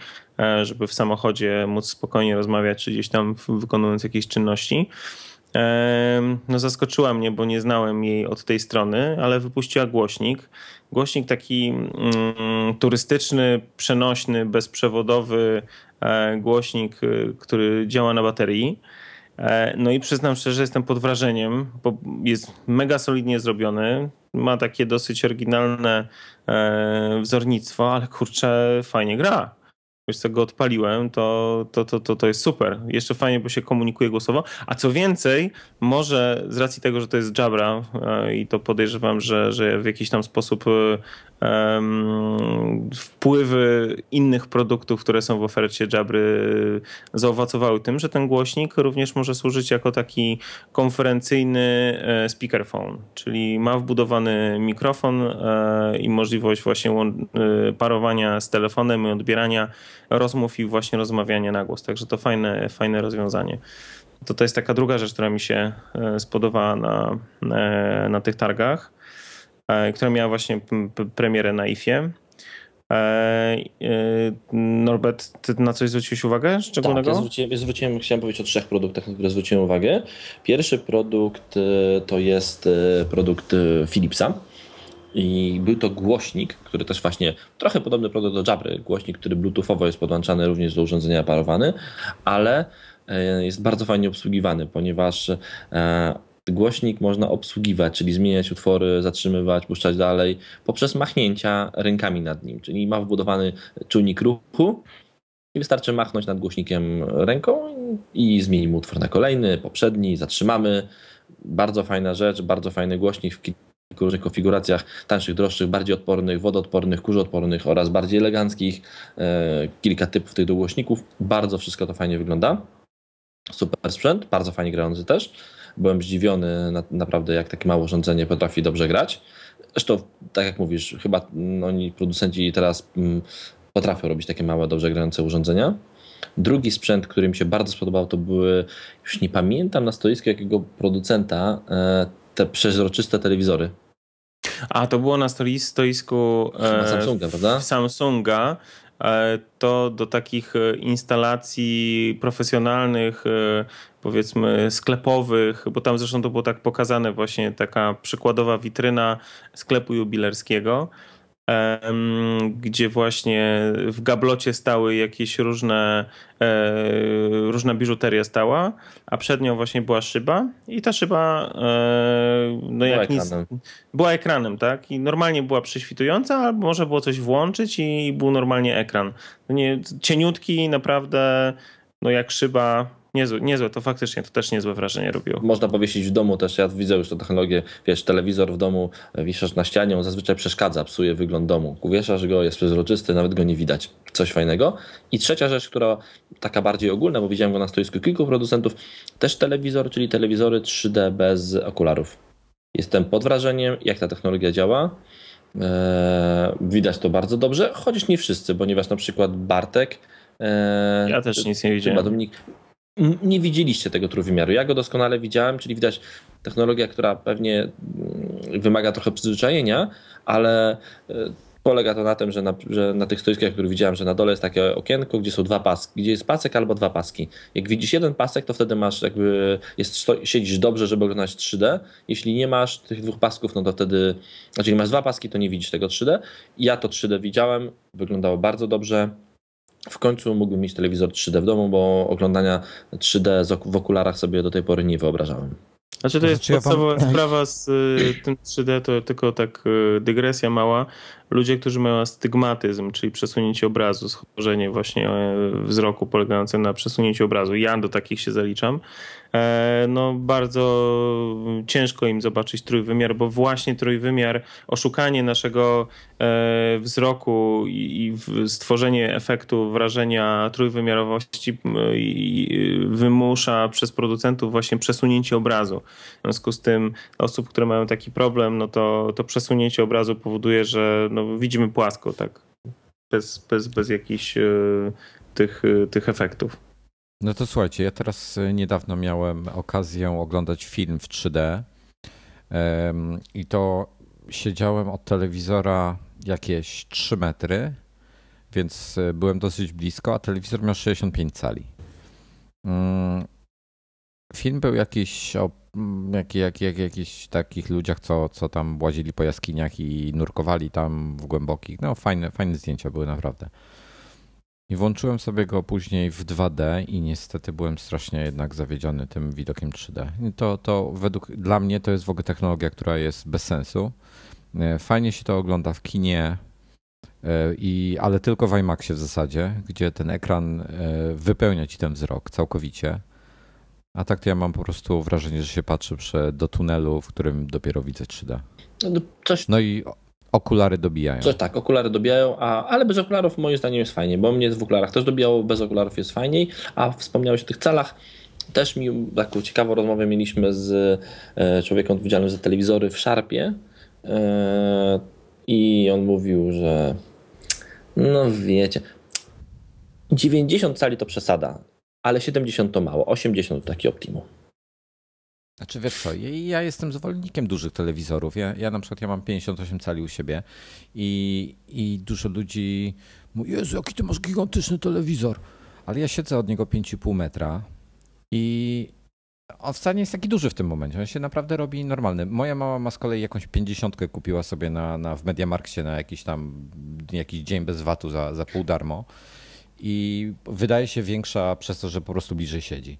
żeby w samochodzie móc spokojnie rozmawiać, czy gdzieś tam wykonując jakieś czynności. E, no zaskoczyła mnie, bo nie znałem jej od tej strony, ale wypuściła głośnik. Głośnik taki mm, turystyczny, przenośny, bezprzewodowy, E, głośnik, e, który działa na baterii. E, no i przyznam szczerze, jestem pod wrażeniem, bo jest mega solidnie zrobiony. Ma takie dosyć oryginalne wzornictwo, ale kurczę, fajnie gra wiesz co, go odpaliłem, to, to, to, to, to jest super. Jeszcze fajnie, bo się komunikuje głosowo. A co więcej, może z racji tego, że to jest Jabra e, i to podejrzewam, że, że w jakiś tam sposób wpływy innych produktów, które są w ofercie Jabry zaowocowały tym, że ten głośnik również może służyć jako taki konferencyjny e, speakerphone, czyli ma wbudowany mikrofon e, i możliwość właśnie parowania z telefonem i odbierania rozmów i właśnie rozmawiania na głos. Także to fajne, fajne rozwiązanie. To, to jest taka druga rzecz, która mi się e, spodobała na, e, na tych targach, e, która miała właśnie premierę na IFie. Norbert, ty na coś zwróciłeś uwagę szczególnego? Tak, ja zwróciłem, ja zwróciłem, chciałem powiedzieć o trzech produktach, na które zwróciłem uwagę. Pierwszy produkt to jest produkt Philipsa i był to głośnik, który też właśnie trochę podobny produkt do Jabry, głośnik, który bluetoothowo jest podłączany również do urządzenia aparowany, ale e, jest bardzo fajnie obsługiwany, ponieważ e, głośnik można obsługiwać, czyli zmieniać utwory, zatrzymywać, puszczać dalej poprzez machnięcia rękami nad nim, czyli ma wbudowany czujnik ruchu i wystarczy machnąć nad głośnikiem ręką i zmienimy utwór na kolejny, poprzedni, zatrzymamy. Bardzo fajna rzecz, bardzo fajny głośnik w różnych konfiguracjach, tańszych, droższych, bardziej odpornych, wodoodpornych, kurzoodpornych oraz bardziej eleganckich. E, kilka typów tych dogłośników. Bardzo wszystko to fajnie wygląda. Super sprzęt, bardzo fajnie grający też. Byłem zdziwiony na, naprawdę, jak takie małe urządzenie potrafi dobrze grać. Zresztą, tak jak mówisz, chyba oni, producenci teraz mm, potrafią robić takie małe, dobrze grające urządzenia. Drugi sprzęt, który mi się bardzo spodobał, to były, już nie pamiętam na stoisku jakiego producenta, e, te przeźroczyste telewizory. A to było na stoisku e, Samsunga, prawda? Samsunga. E, to do takich e, instalacji profesjonalnych, powiedzmy sklepowych, bo tam zresztą to było tak pokazane właśnie taka przykładowa witryna sklepu jubilerskiego. Gdzie właśnie w gablocie stały jakieś różne, e, różna biżuteria stała, a przed nią właśnie była szyba i ta szyba e, no jak była ekranem. Nic, była ekranem, tak? I normalnie była prześwitująca, albo można było coś włączyć i był normalnie ekran. No nie, cieniutki, naprawdę, no jak szyba, Niezłe, niezłe, to faktycznie to też niezłe wrażenie robiło. Można powiesić w domu też, ja widzę już tę technologię, wiesz, telewizor w domu wieszasz na ścianie, on zazwyczaj przeszkadza, psuje wygląd domu. Wieszasz go, jest przezroczysty, nawet go nie widać. Coś fajnego. I trzecia rzecz, która taka bardziej ogólna, bo widziałem go na stoisku kilku producentów, też telewizor, czyli telewizory 3D bez okularów. Jestem pod wrażeniem, jak ta technologia działa. Eee, widać to bardzo dobrze, chociaż nie wszyscy, ponieważ na przykład Bartek. Eee, ja też nic nie widziałem. Dominik, nie widzieliście tego trójwymiaru. Ja go doskonale widziałem, czyli widać technologia, która pewnie mm, wymaga trochę przyzwyczajenia, ale e, polega to na tym, że na, że na tych stoiskach, które widziałem, że na dole jest takie okienko, gdzie są dwa paski, gdzie jest pasek albo dwa paski. Jak widzisz jeden pasek, to wtedy masz jakby, jest, siedzisz dobrze, żeby oglądać 3D. Jeśli nie masz tych dwóch pasków, no to wtedy, znaczy masz dwa paski, to nie widzisz tego 3D. Ja to 3D widziałem, wyglądało bardzo dobrze w końcu mógłbym mieć telewizor 3D w domu, bo oglądania 3D w okularach sobie do tej pory nie wyobrażałem. Znaczy to jest znaczy, podstawowa ja sprawa z y, tym 3D, to tylko tak y, dygresja mała. Ludzie, którzy mają astygmatyzm, czyli przesunięcie obrazu, schorzenie właśnie e, wzroku polegające na przesunięciu obrazu. Ja do takich się zaliczam. E, no bardzo ciężko im zobaczyć trójwymiar, bo właśnie trójwymiar, oszukanie naszego e, wzroku i stworzenie efektu wrażenia trójwymiarowości wymusza przez producentów właśnie przesunięcie obrazu. W związku z tym osób, które mają taki problem, no to, to przesunięcie obrazu powoduje, że no widzimy płasko, tak, bez, bez, bez jakichś e, tych, tych efektów. No to słuchajcie, ja teraz e, niedawno miałem okazję oglądać film w 3D i to siedziałem od telewizora jakieś 3 metry, więc e, byłem dosyć blisko, a telewizor miał 65 cali. Film był jakiś o mm, jak, jak, jak, jakichś takich ludziach, co, co tam łazili po jaskiniach i nurkowali tam w głębokich. No fajne, fajne zdjęcia były naprawdę. I włączyłem sobie go później w 2D i niestety byłem strasznie jednak zawiedziony tym widokiem 3D. I to, to według dla mnie to jest w ogóle technologia, która jest bez sensu. E, fajnie się to ogląda w kinie, e, i, ale tylko w IMAXie w zasadzie, gdzie ten ekran e, wypełnia ci ten wzrok całkowicie. A tak to ja mam po prostu wrażenie, że się patrzę do tunelu, w którym dopiero widzę 3D. No, coś... no i Okulary dobijają. Coś tak, okulary dobijają, a, ale bez okularów moim zdaniem jest fajnie, bo mnie w okularach też dobijało, bez okularów jest fajniej, a wspomniałeś o tych celach. Też mi taką ciekawą rozmowę mieliśmy z e, człowiekiem odpowiedzialnym za telewizory w Szarpie e, i on mówił, że no wiecie, 90 cali to przesada, ale 70 to mało, 80 to taki optimum. Znaczy wiesz co, ja jestem zwolennikiem dużych telewizorów. Ja, ja na przykład ja mam 58 cali u siebie i, i dużo ludzi mówi, Jezu, jaki ty masz gigantyczny telewizor. Ale ja siedzę od niego 5,5 metra i on wcale nie jest taki duży w tym momencie. On się naprawdę robi normalny. Moja mama ma z kolei jakąś 50 kupiła sobie na, na, w Mediamarkcie na jakiś tam jakiś dzień bez VAT-u za, za pół darmo i wydaje się większa przez to, że po prostu bliżej siedzi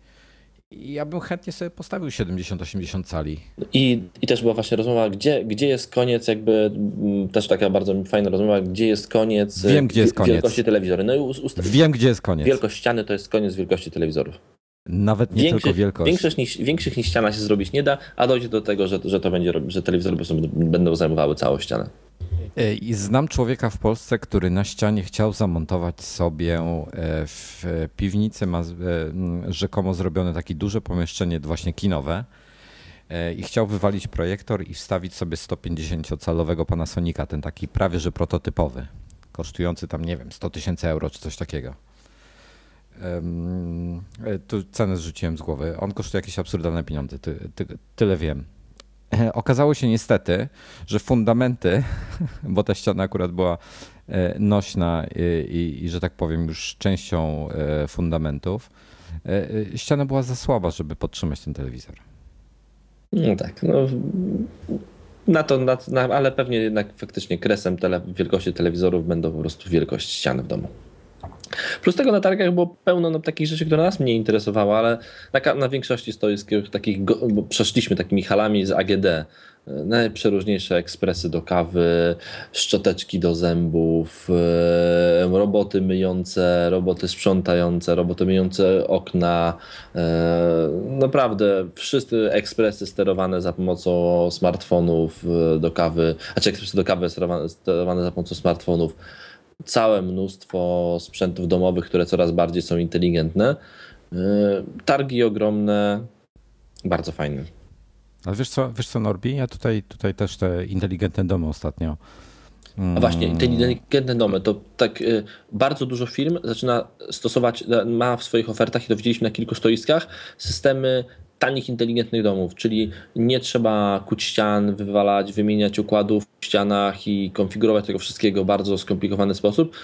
ja bym chętnie sobie postawił 70-80 cali. I, I też była właśnie rozmowa, gdzie, gdzie jest koniec, jakby mm, też taka bardzo fajna rozmowa, gdzie jest koniec Wiem, gdzie jest koniec. wielkości telewizory. No i Wiem, gdzie jest koniec. Wielkość ściany to jest koniec wielkości telewizorów. Nawet nie tylko wielkość. Większość niż, większych niż ściana się zrobić nie da, a dojdzie do tego, że, że to będzie, że telewizory po prostu będą zajmowały całą ścianę. I znam człowieka w Polsce, który na ścianie chciał zamontować sobie e, w piwnicy, ma e, rzekomo zrobione takie duże pomieszczenie właśnie kinowe e, i chciał wywalić projektor i wstawić sobie 150-calowego Panasonica, ten taki prawie że prototypowy, kosztujący tam, nie wiem, 100 tysięcy euro czy coś takiego. Tu cenę zrzuciłem z głowy. On kosztuje jakieś absurdalne pieniądze, ty, ty, tyle wiem. Okazało się niestety, że fundamenty, bo ta ściana akurat była e, nośna i, i, i że tak powiem już częścią e, fundamentów, e, ściana była za słaba, żeby podtrzymać ten telewizor. No tak, no na to, na, na, ale pewnie jednak faktycznie kresem tele, wielkości telewizorów będą po prostu wielkość ściany w domu. Plus tego na targach było pełno no, takich rzeczy, które nas mnie interesowały, ale na, na większości stoisk takich, bo przeszliśmy takimi halami z AGD, najprzeróżniejsze ekspresy do kawy, szczoteczki do zębów, e, roboty myjące, roboty sprzątające, roboty myjące okna. E, naprawdę wszyscy ekspresy sterowane za pomocą smartfonów e, do kawy, znaczy ekspresy do kawy sterowane, sterowane za pomocą smartfonów. Całe mnóstwo sprzętów domowych, które coraz bardziej są inteligentne. Targi ogromne, bardzo fajne. Ale wiesz co, wiesz co Norbi? Ja tutaj, tutaj też te inteligentne domy ostatnio. A właśnie, inteligentne domy, to tak y, bardzo dużo firm zaczyna stosować, ma w swoich ofertach, i to widzieliśmy na kilku stoiskach, systemy tanich, inteligentnych domów, czyli nie trzeba kuć ścian, wywalać, wymieniać układów w ścianach i konfigurować tego wszystkiego w bardzo skomplikowany sposób.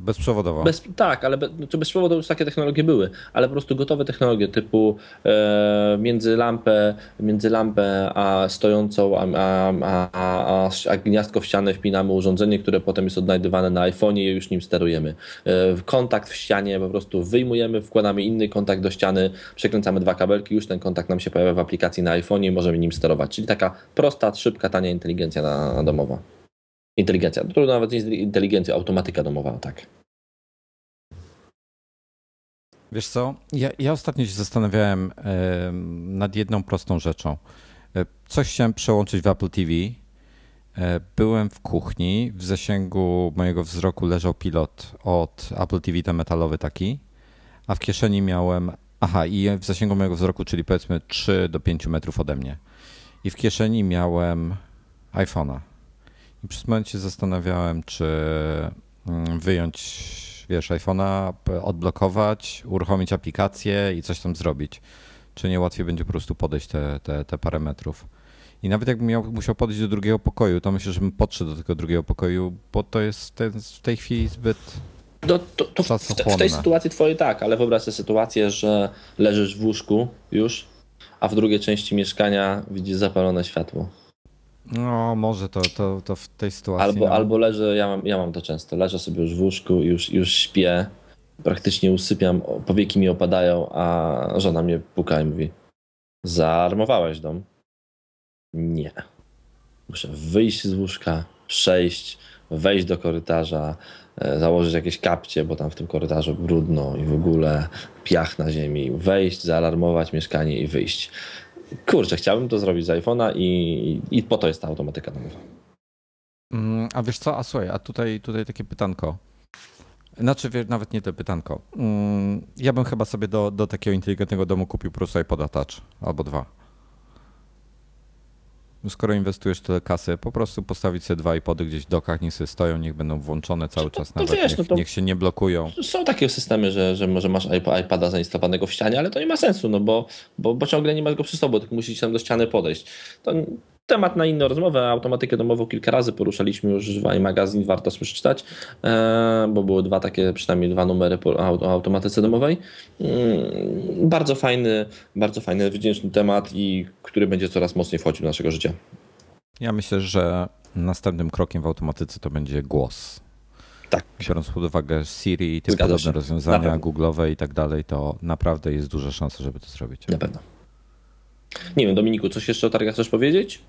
Bezprzewodowo. Bez, tak, ale be, znaczy bezprzewodowo już takie technologie były, ale po prostu gotowe technologie typu e, między, lampę, między lampę a stojącą, a, a, a, a, gniazdko w ścianę wpinamy urządzenie, które potem jest odnajdywane na iPhone'ie i już nim sterujemy. E, kontakt w ścianie po prostu wyjmujemy, wkładamy inny kontakt do ściany, przekręcamy dwa kabelki, już ten kontakt nam się pojawia w aplikacji na iPhone'ie i możemy nim sterować. Czyli taka prosta, szybka, tania inteligencja na, na domowa. Inteligencja. To nawet jest inteligencja, automatyka domowa, tak. Wiesz co, ja, ja ostatnio się zastanawiałem nad jedną prostą rzeczą. E, coś chciałem przełączyć w Apple TV. E, byłem w kuchni, w zasięgu mojego wzroku leżał pilot od Apple TV, ten metalowy taki, a w kieszeni miałem, aha, i w zasięgu mojego wzroku, czyli powiedzmy 3 do 5 metrów ode mnie. I w kieszeni miałem iPhone'a. I przez moment się zastanawiałem, czy mm, wyjąć, wiesz, iPhone'a, odblokować, uruchomić aplikację i coś tam zrobić. Czy nie łatwiej będzie po prostu podejść te, te, te parę metrów. I nawet jakbym miał, musiał podejść do drugiego pokoju, to myślę, że bym podszedł do tego drugiego pokoju, bo to jest ten, w tej chwili zbyt no, to, to w, w, tej sytuacji twojej tak, ale wyobraź sobie sytuację, że leżysz w łóżku już, a w drugiej części mieszkania widzisz zapalone światło. No, może to, to, to w tej sytuacji. Albo, no. albo leżę, ja mam, ja mam to często, leżę sobie już w łóżku, już, już śpię, praktycznie usypiam, powieki mi opadają, a żona mnie puka i mówi: Zaalarmowałeś dom? Nie. Muszę wyjść z łóżka, przejść, wejść do korytarza, e, założyć jakieś kapcie, bo tam w tym korytarzu brudno i w ogóle piach na ziemi, wejść, zaalarmować mieszkanie i wyjść kurczę, chciałbym to zrobić z iPhone'a i, i po to jest ta automatyka domowa. Mm, a wiesz co, a słuchaj, a tutaj, tutaj takie pytanko. Znaczy, nawet nie to pytanko. Mm, ja bym chyba sobie do, do takiego inteligentnego domu kupił po prostu iPoda Touch albo dwa. No skoro inwestujesz tyle kasy, po prostu postawić sobie dwa iPody gdzieś w dokach, niech sobie stoją, niech będą włączone cały czas no, nawet, wiesz, niech, no to niech, się nie blokują. Są takie systemy, że, że może masz iPada zainstalowanego w ścianie, ale to nie ma sensu, no bo, bo, bo ciągle nie masz go przy sobie, tylko musisz tam do ściany podejść. To temat na inną rozmowę. Automatykę domową kilka razy poruszaliśmy już w magazyn, warto przeczytać, e, bo były dwa takie, przynajmniej dwa numery o automatyce domowej. Mm, bardzo fajny, bardzo fajny, wdzięczny temat i który będzie coraz mocniej wchodził do naszego życia. Ja myślę, że następnym krokiem w automatyce to będzie głos. Tak. Biorąc pod uwagę Siri i te podobne rozwiązania Google'owe i tak dalej, to naprawdę jest duża szansa, żeby to zrobić. Na pewno. Nie wiem, Dominiku, coś jeszcze o targach chcesz powiedzieć?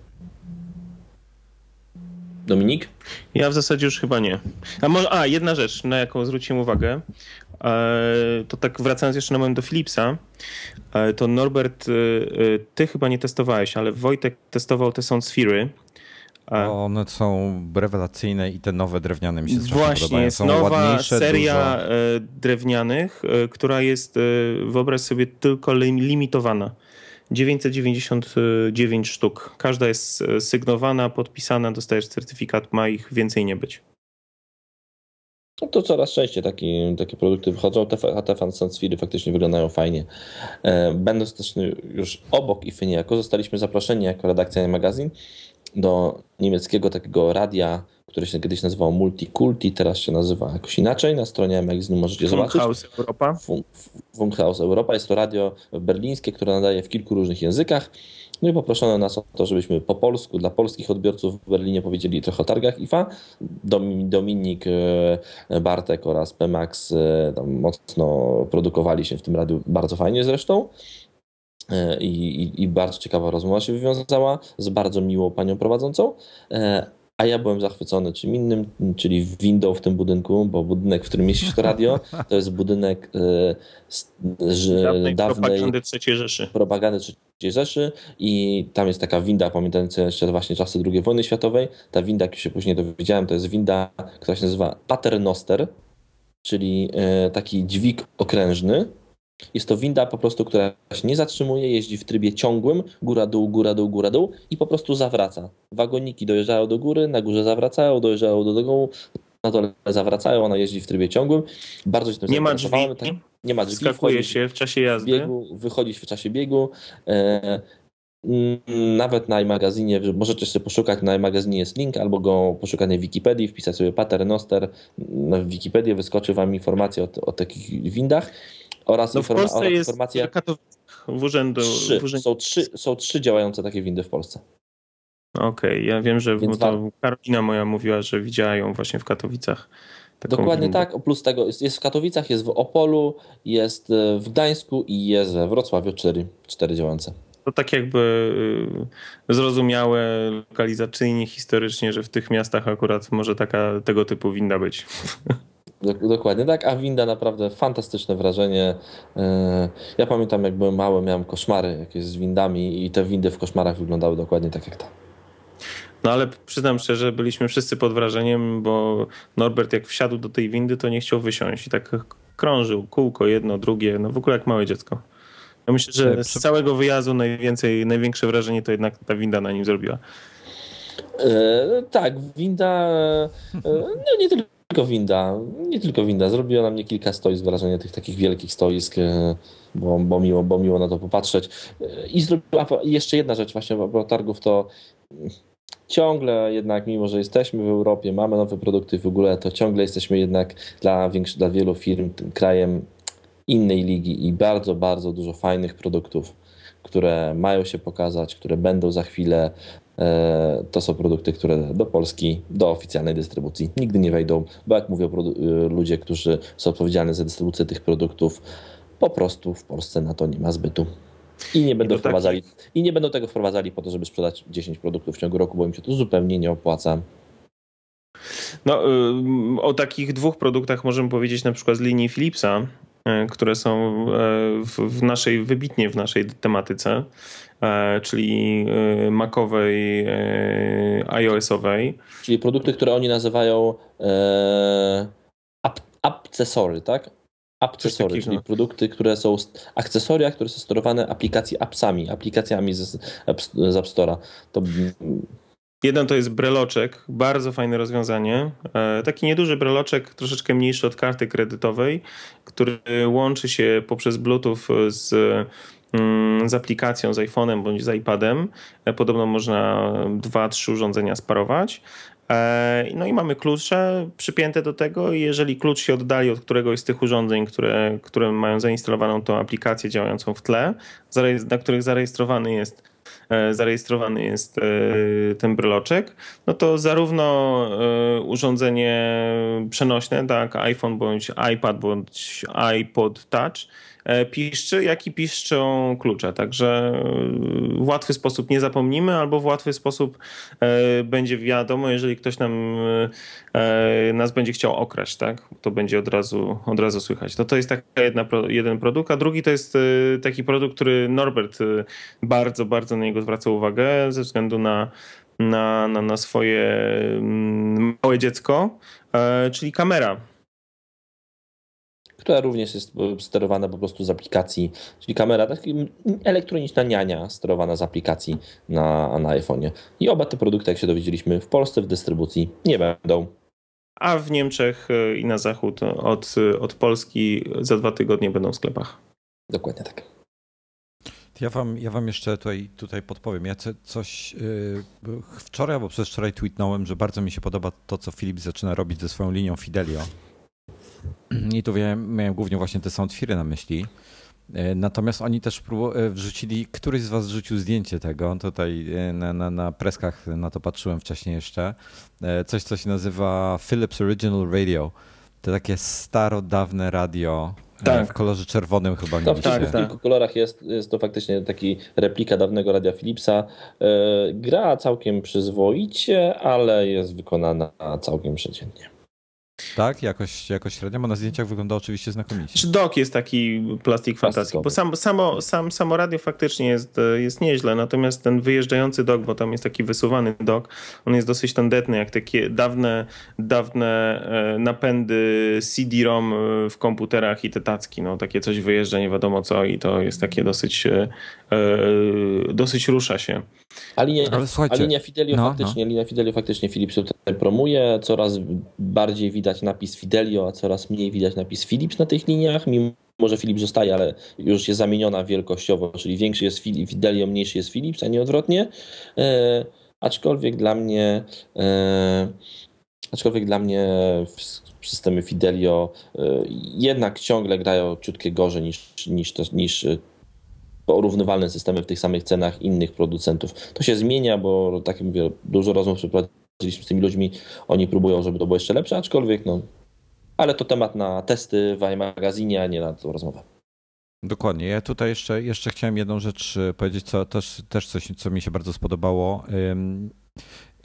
Dominik? Ja w zasadzie już chyba nie. A, może, a jedna rzecz, na jaką zwróciłem uwagę, e, to tak wracając jeszcze na moment do Philipsa, e, to Norbert, e, ty chyba nie testowałeś, ale Wojtek testował te są Sphery. One są rewelacyjne i te nowe drewniane mi się strasznie Właśnie, podobają. jest nowa seria dużo. drewnianych, która jest, wyobraź sobie, tylko limitowana. 999 sztuk. Każda jest e, sygnowana, podpisana, dostajesz certyfikat, ma ich więcej nie być. No to coraz częściej taki, takie produkty wychodzą, a te Fansfiry faktycznie wyglądają fajnie. E, będąc też już obok Ify niejako, zostaliśmy zaproszeni jako redakcja magazyn do niemieckiego takiego radia, które się kiedyś nazywało Multikulti, teraz się nazywa jakoś inaczej. Na stronie magazynu możecie zobaczyć. Funkhaus Europa. Funkhaus Europa jest to radio berlińskie, które nadaje w kilku różnych językach. No i poproszono nas o to, żebyśmy po polsku dla polskich odbiorców w Berlinie powiedzieli trochę o targach IFA. Dominik, e, Bartek oraz Pemax e, tam mocno produkowali się w tym radiu, bardzo fajnie zresztą. E, I, i, I, bardzo ciekawa rozmowa się wywiązała z bardzo miłą panią prowadzącą. A ja byłem zachwycony czym innym, czyli windą w tym budynku, bo budynek, w którym mieści się to radio, to jest budynek że dawnej, dawnej propagandy III Rzeszy. Propagandy III Rzeszy i tam jest taka winda, pamiętająca jeszcze właśnie czasy II wojny światowej. Ta winda, jak się później dowiedziałem, to jest winda, która się nazywa Paternoster, czyli e, taki dźwig okrężny, jest to winda po prostu, która się nie zatrzymuje, jeździ w trybie ciągłym, góra-dół, góra-dół, góra-dół i po prostu zawraca. Wagoniki dojeżdżają do góry, na górze zawracają, dojeżdżają do dołu, na dole zawracają, ona jeździ w trybie ciągłym. Bardzo się tym Nie ma drzwi, tak, nie ma drzwi. Skakuje się w czasie jazdy. Biegu, wychodzić w czasie biegu. E, nawet na iMagazinie, możecie sobie poszukać, na iMagazinie jest link, albo go poszukać na Wikipedii, wpisać sobie Paternoster, na Wikipedię wyskoczy Wam informacja o, o takich windach oraz, no informa- oraz jest informacja. W urzędu, trzy. W urzędu. Są, trzy, są trzy działające takie windy w Polsce. Okej, okay. ja wiem, że to Karolina moja mówiła, że widziała ją właśnie w Katowicach. Dokładnie windę. tak, plus tego jest, jest, w Katowicach, jest w Opolu, jest e, w Gdańsku i jest we Wrocławiu cztery, cztery działające. To tak jakby y, zrozumiałe lokalizacyjnie, historycznie, że w tych miastach akurat może taka tego typu winda być. Dokładnie tak, a winda naprawdę fantastyczne wrażenie. E, ja pamiętam jak byłem mały, miałem koszmary jakieś z windami i te windy w koszmarach wyglądały dokładnie tak jak ta. No ale przyznam szczerze, byliśmy wszyscy pod wrażeniem, bo Norbert jak wsiadł do tej windy, to nie chciał wysiąść i tak krążył kółko, jedno, drugie, no w ogóle jak małe dziecko. Ja myślę, że z całego wyjazdu najwięcej, największe wrażenie to jednak ta winda na nim zrobiła. E, tak, winda, e, no nie tylko tylko winda, nie tylko winda. Zrobiła na mnie kilka stoisk, wrażenie tych takich wielkich stoisk, e, bo, bo, miło, bo miło na to popatrzeć. E, I zrobiła jeszcze jedna rzecz właśnie a targów, to ciągle jednak, mimo że jesteśmy w Europie, mamy nowe produkty w ogóle, to ciągle jesteśmy jednak dla, większy, dla wielu firm krajem innej ligi i bardzo, bardzo dużo fajnych produktów, które mają się pokazać, które będą za chwilę. E, to są produkty, które do Polski, do oficjalnej dystrybucji nigdy nie wejdą, bo jak mówią e, ludzie, którzy są odpowiedzialni za dystrybucję tych produktów, po prostu w Polsce na to nie ma zbytu. I nie będą, wprowadzali, i nie będą tego wprowadzali po to, żeby sprzedać 10 produktów w ciągu roku, bo im się to zupełnie nie opłaca. No, y, o takich dwóch produktach możemy powiedzieć na przykład z linii Philipsa, które są y, w naszej, wybitnie w naszej tematyce. E, czyli e, Macowej, e, iOS-owej. Czyli produkty, które oni nazywają e, akcesory, tak? Akcesory, czyli produkty, które są akcesoria, które są sterowane aplikacji appsami, aplikacjami z, z App Store'a. To... Jeden to jest breloczek, bardzo fajne rozwiązanie. Taki nieduży breloczek, troszeczkę mniejszy od karty kredytowej, który łączy się poprzez Bluetooth z Mm, z aplikacją, z iPhone'em bądź z iPadem. E, podobno można dwa, trzy urządzenia sparować. E, no i mamy klucze przypięte do tego i jeżeli klucz się oddali od któregoś z tych urządzeń, które, które mają zainstalowaną tą aplikację działającą w tle, na których zarejestrowany jest e, zarejestrowany jest ten bryloczek, no to zarówno urządzenie przenośne, tak, iPhone bądź iPad bądź iPod Touch, E, piszczy, jak i piszczą klucze. Także w łatwy sposób nie zapomnimy, albo w łatwy sposób e, będzie wiadomo, jeżeli ktoś nam e, nas będzie chciał okraść, tak? To będzie od razu, od razu słychać. To to jest jedna, jeden produkt, a drugi to jest taki produkt, który Norbert bardzo, bardzo na niego zwraca uwagę ze względu na na, na, na swoje mm, małe dziecko, czyli kamera która również jest sterowana po prostu z aplikacji, czyli kamera, taka elektroniczna niania sterowana z aplikacji na, na iPhone'ie. I oba te produkty, jak się dowiedzieliśmy, w Polsce w dystrybucji nie będą. A w Niemczech e, i na zachód od, od Polski za dwa tygodnie będą w sklepach. Dokładnie tak. Ja wam, ja wam jeszcze tutaj, tutaj podpowiem. Ja coś yy, wczoraj albo przedwczoraj tweetnąłem, że bardzo mi się podoba to, co Filip zaczyna robić ze swoją linią Fidelio. I tu miałem, miałem głównie właśnie te soundfiry na myśli. E, natomiast oni też e, wrzucili, któryś z was wrzucił zdjęcie tego, tutaj e, na, na, na preskach na to patrzyłem wcześniej jeszcze, coś co się nazywa Philips Original Radio. To takie starodawne radio tak. w kolorze czerwonym chyba. To w, tak, w kilku kolorach jest, jest to faktycznie taki replika dawnego radia Philipsa. Gra całkiem przyzwoicie, ale jest wykonana całkiem przeciętnie. Tak, jakoś, jakoś średnio, bo na zdjęciach wygląda oczywiście znakomicie. Czy dok jest taki plastik fantastyczny, bo sam, samo, sam, samo radio faktycznie jest, jest nieźle, natomiast ten wyjeżdżający dok, bo tam jest taki wysuwany dok, on jest dosyć tandetny, jak takie dawne, dawne e, napędy CD-ROM e, w komputerach i te tacki, no takie coś wyjeżdża nie wiadomo co i to jest takie dosyć, e, dosyć rusza się. A linia, a linia Fidelio no, faktycznie, no. linia Fidelio faktycznie Philips promuje, coraz bardziej widać napis Fidelio, a coraz mniej widać napis Philips na tych liniach, mimo że Philips zostaje, ale już jest zamieniona wielkościowo, czyli większy jest Fidelio, mniejszy jest Philips, a nie odwrotnie. E, aczkolwiek dla mnie e, aczkolwiek dla mnie systemy Fidelio e, jednak ciągle grają ciutkie gorzej niż, niż, niż porównywalne systemy w tych samych cenach innych producentów. To się zmienia, bo tak jak mówię, dużo rozmów przeprowadziliśmy z tymi ludźmi, oni próbują, żeby to było jeszcze lepsze, aczkolwiek no, ale to temat na testy w iMagazinie, a nie na tą rozmowę. Dokładnie. Ja tutaj jeszcze, jeszcze chciałem jedną rzecz e, powiedzieć, co też, też coś, co mi się bardzo spodobało.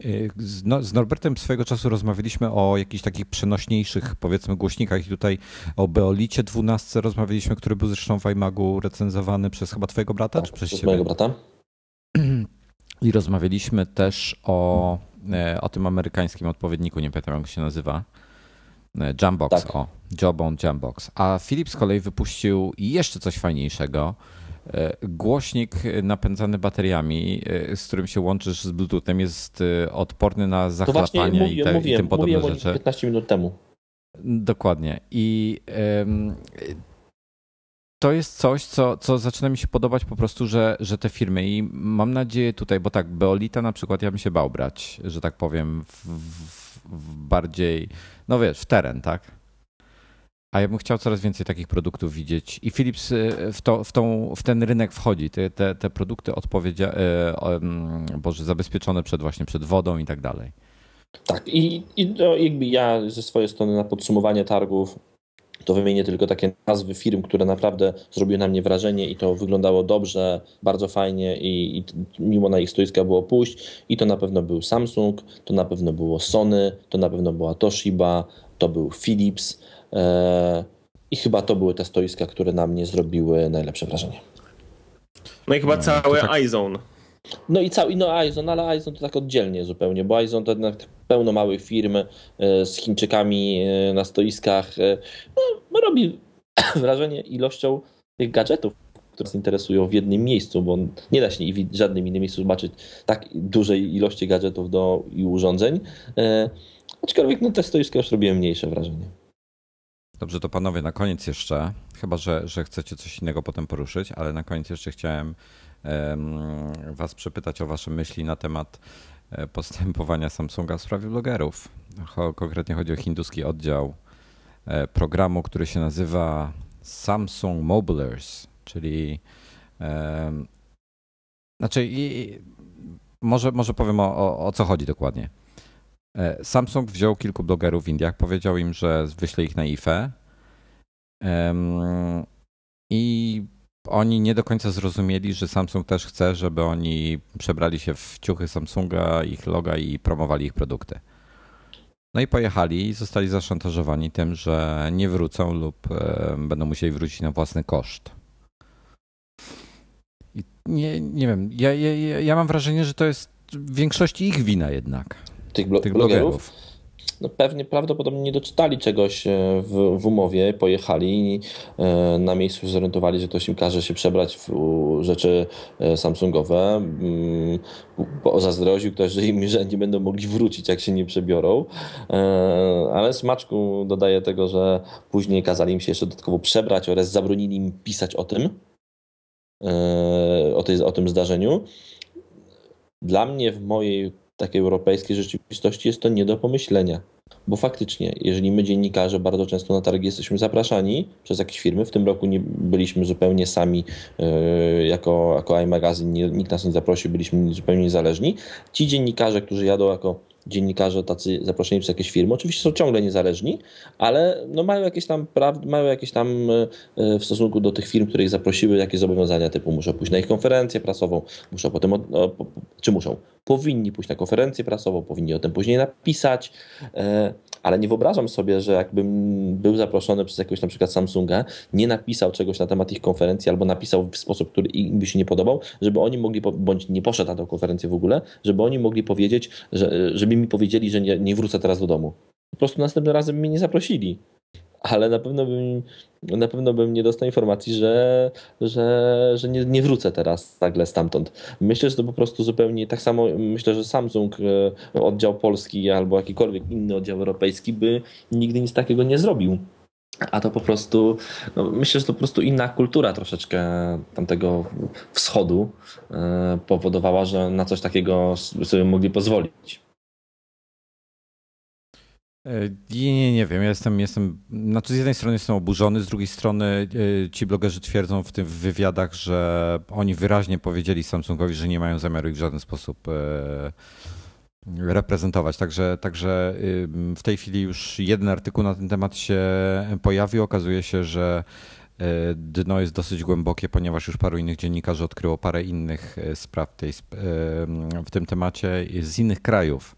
Y, no, z Norbertem swojego czasu rozmawialiśmy o jakichś takich przenośniejszych, powiedzmy, głośnikach i tutaj o Beolicie 12 rozmawialiśmy, który był zresztą w iMagu recenzowany przez chyba twojego brata, tak, czy przez ciebie? mojego brata. I rozmawialiśmy też o, e, o tym amerykańskim odpowiedniku, nie pamiętam jak się nazywa. E, Jambox, tak. o, Jawbone Jambox. A Philips z kolei wypuścił jeszcze coś fajniejszego, E, głośnik napędzany bateriami, z którym się łączysz z Bluetoothem, jest odporny na zachlapanie i, te, i tym podobne rzeczy. 15 minut temu. Dokładnie. I to jest coś, co, co zaczyna mi się podobać po prostu, że, że te firmy i mam nadzieję tutaj, bo tak, Beolita na przykład ja bym się bał brać, że tak powiem, w, w, w bardziej, no wiesz, w teren, tak? A ja bym chciał coraz więcej takich produktów widzieć. I Philips y, w, to, w, tą, w ten rynek wchodzi. Te, te, te produkty odpowiedzia, y, boże, zabezpieczone przed właśnie przed wodą i tak dalej. Tak, i, i no, jakby ja ze swojej strony na podsumowanie targów to wymienię tylko takie nazwy firm, które naprawdę zrobiły na mnie wrażenie i to wyglądało dobrze, bardzo fajnie i, i, mimo na ich stoiska było pójść. I to na pewno był Samsung, to na pewno było Sony, to na pewno była Toshiba, to był Philips. E, I chyba to były te stoiska, które na mnie zrobiły najlepsze wrażenie. No i chyba no, całe tak... iZone. No i cały, no iZone, ale iZone to tak oddzielnie zupełnie, bo iZone to jednak pełno małych firm e, z Chińczykami e, na stoiskach. No, robi wrażenie ilością tych gadżetów, które nas interesują w jednym miejscu, bo nie da się w żadnym innym miejscu zobaczyć tak dużej ilości gadżetów do, i urządzeń. Aczkolwiek no, te stoiska już robiły mniejsze wrażenie. Dobrze, to panowie, na koniec jeszcze, chyba że, że chcecie coś innego potem poruszyć, ale na koniec jeszcze chciałem Was przepytać o Wasze myśli na temat e, postępowania Samsunga w sprawie blogerów. Konkretnie chodzi o hinduski oddział e, programu, który się nazywa Samsung Mobilers, czyli znaczy i, może, może powiem o, o, o co chodzi dokładnie. E, Samsung wziął kilku blogerów w Indiach, powiedział im, że wyśle ich na IFE i oni nie do końca zrozumieli, że Samsung też chce, żeby oni przebrali się w ciuchy Samsunga, ich loga i promowali ich produkty. No i pojechali i zostali zaszantażowani tym, że nie wrócą lub będą musieli wrócić na własny koszt. Nie, nie wiem, ja, ja, ja mam wrażenie, że to jest w większości ich wina jednak tych, blo tych blogerów. No pewnie prawdopodobnie nie doczytali czegoś e, w, w umowie, pojechali i e, na miejscu zorientowali, że ktoś im każe się przebrać w rzeczy e, Samsungowe. Mm, zazdroził ktoś, że im że nie będą mogli wrócić, jak się nie przebiorą. Ale smaczku dodaje tego, że później kazali im się jeszcze dodatkowo przebrać oraz zabronili im pisać o tym o, tej, o tym zdarzeniu. Dla mnie w mojej takiej europejskiej rzeczywistości jest to nie do pomyślenia. Bo faktycznie, jeżeli my dziennikarze bardzo często na targi jesteśmy zapraszani przez jakieś firmy, w tym roku nie byliśmy zupełnie sami yy, jako, jako iMagazine, nikt nas nie zaprosił, byliśmy zupełnie niezależni. Ci dziennikarze, którzy jadą jako dziennikarze tacy zaproszeni przez jakieś firmy, oczywiście są ciągle niezależni, ale no mają jakieś tam mają jakieś tam e, w stosunku do tych firm, które ich zaprosiły, jakieś zobowiązania typu muszą pójść na ich konferencję prasową, muszą potem, czy muszą, powinni pójść na konferencję prasową, powinni o tym później napisać, e, ale nie wyobrażam sobie, że jakbym był zaproszony przez jakiegoś na przykład Samsunga, nie napisał czegoś na temat ich konferencji albo napisał w sposób, który im by się nie podobał, żeby oni mogli, bądź nie poszedł na tę konferencję w ogóle, żeby oni mogli powiedzieć, że, żeby mi powiedzieli, że nie, nie wrócę teraz do domu. Po prostu następnym razem mnie nie zaprosili ale na pewno bym, na pewno bym nie dostał informacji, że, że, że nie, nie wrócę teraz nagle stamtąd. Myślę, że to po prostu zupełnie tak samo, myślę, że Samsung, e, oddział polski albo jakikolwiek inny oddział europejski by nigdy nic takiego nie zrobił. A to po prostu, no myślę, że to po prostu inna kultura troszeczkę tamtego wschodu e, powodowała, że na coś takiego sobie mogli pozwolić. E, nie, nie, nie wiem. Ja jestem, jestem, znaczy z jednej strony jestem oburzony, z drugiej strony e, ci blogerzy twierdzą w tym wywiadach, że oni wyraźnie powiedzieli Samsungowi, że nie mają zamiaru ich w żaden sposób e, reprezentować. Także, także w tej chwili już jeden artykuł na ten temat się pojawił. Okazuje się, że dno jest dosyć głębokie, ponieważ już paru innych dziennikarzy odkryło parę innych spraw tej, w tym temacie z innych krajów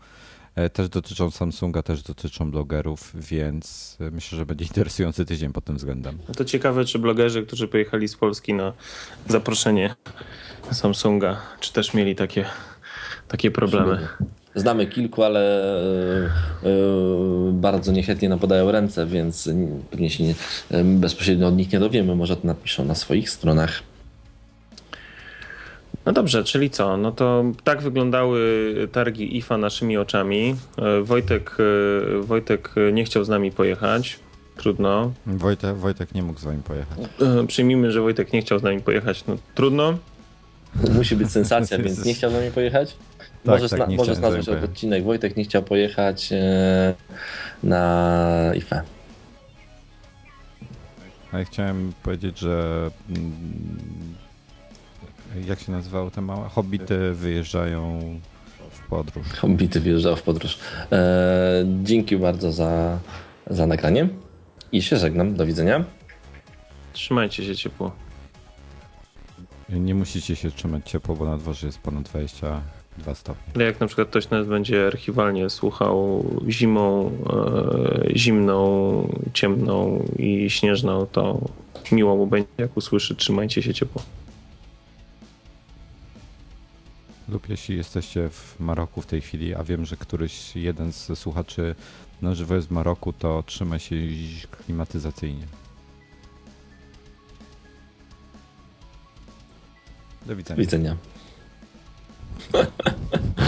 też dotyczą Samsunga, też dotyczą blogerów, więc myślę, że będzie interesujący tydzień pod tym względem. To ciekawe, czy blogerzy, którzy pojechali z Polski na zaproszenie Samsunga, czy też mieli takie, takie problemy. Znamy kilku, ale yy, bardzo niechętnie nam podają ręce, więc pewnie się nie, bezpośrednio od nich nie dowiemy. Może to napiszą na swoich stronach. No dobrze, czyli co? No to tak wyglądały targi IFA naszymi oczami. E, Wojtek, e, Wojtek nie chciał z nami pojechać. Trudno. Wojtek, Wojtek nie mógł z nami pojechać. E, przyjmijmy, że Wojtek nie chciał z nami pojechać. No trudno. Musi być sensacja, więc nie chciał z nami pojechać? Tak, możesz tak, na, możesz nazwać odcinek Wojtek nie chciał pojechać na IFA. A ja chciałem powiedzieć, że mm, jak się nazywało te małe? Hobbity wyjeżdżają w podróż. Hobbity wyjeżdżają w podróż. E, dzięki bardzo za, za nagranie i się żegnam. Do widzenia. Trzymajcie się ciepło. Nie musicie się trzymać ciepło, bo na dworze jest ponad 22 stopnie. Ale jak na przykład ktoś nas będzie archiwalnie słuchał zimą, e, zimną, ciemną i śnieżną, to miło mu będzie, jak usłyszy trzymajcie się ciepło. Lub jeśli jesteście w Maroku w tej chwili, a wiem, że któryś jeden z słuchaczy na żywo jest w Maroku, to trzymaj się klimatyzacyjnie. Do widzenia. widzenia.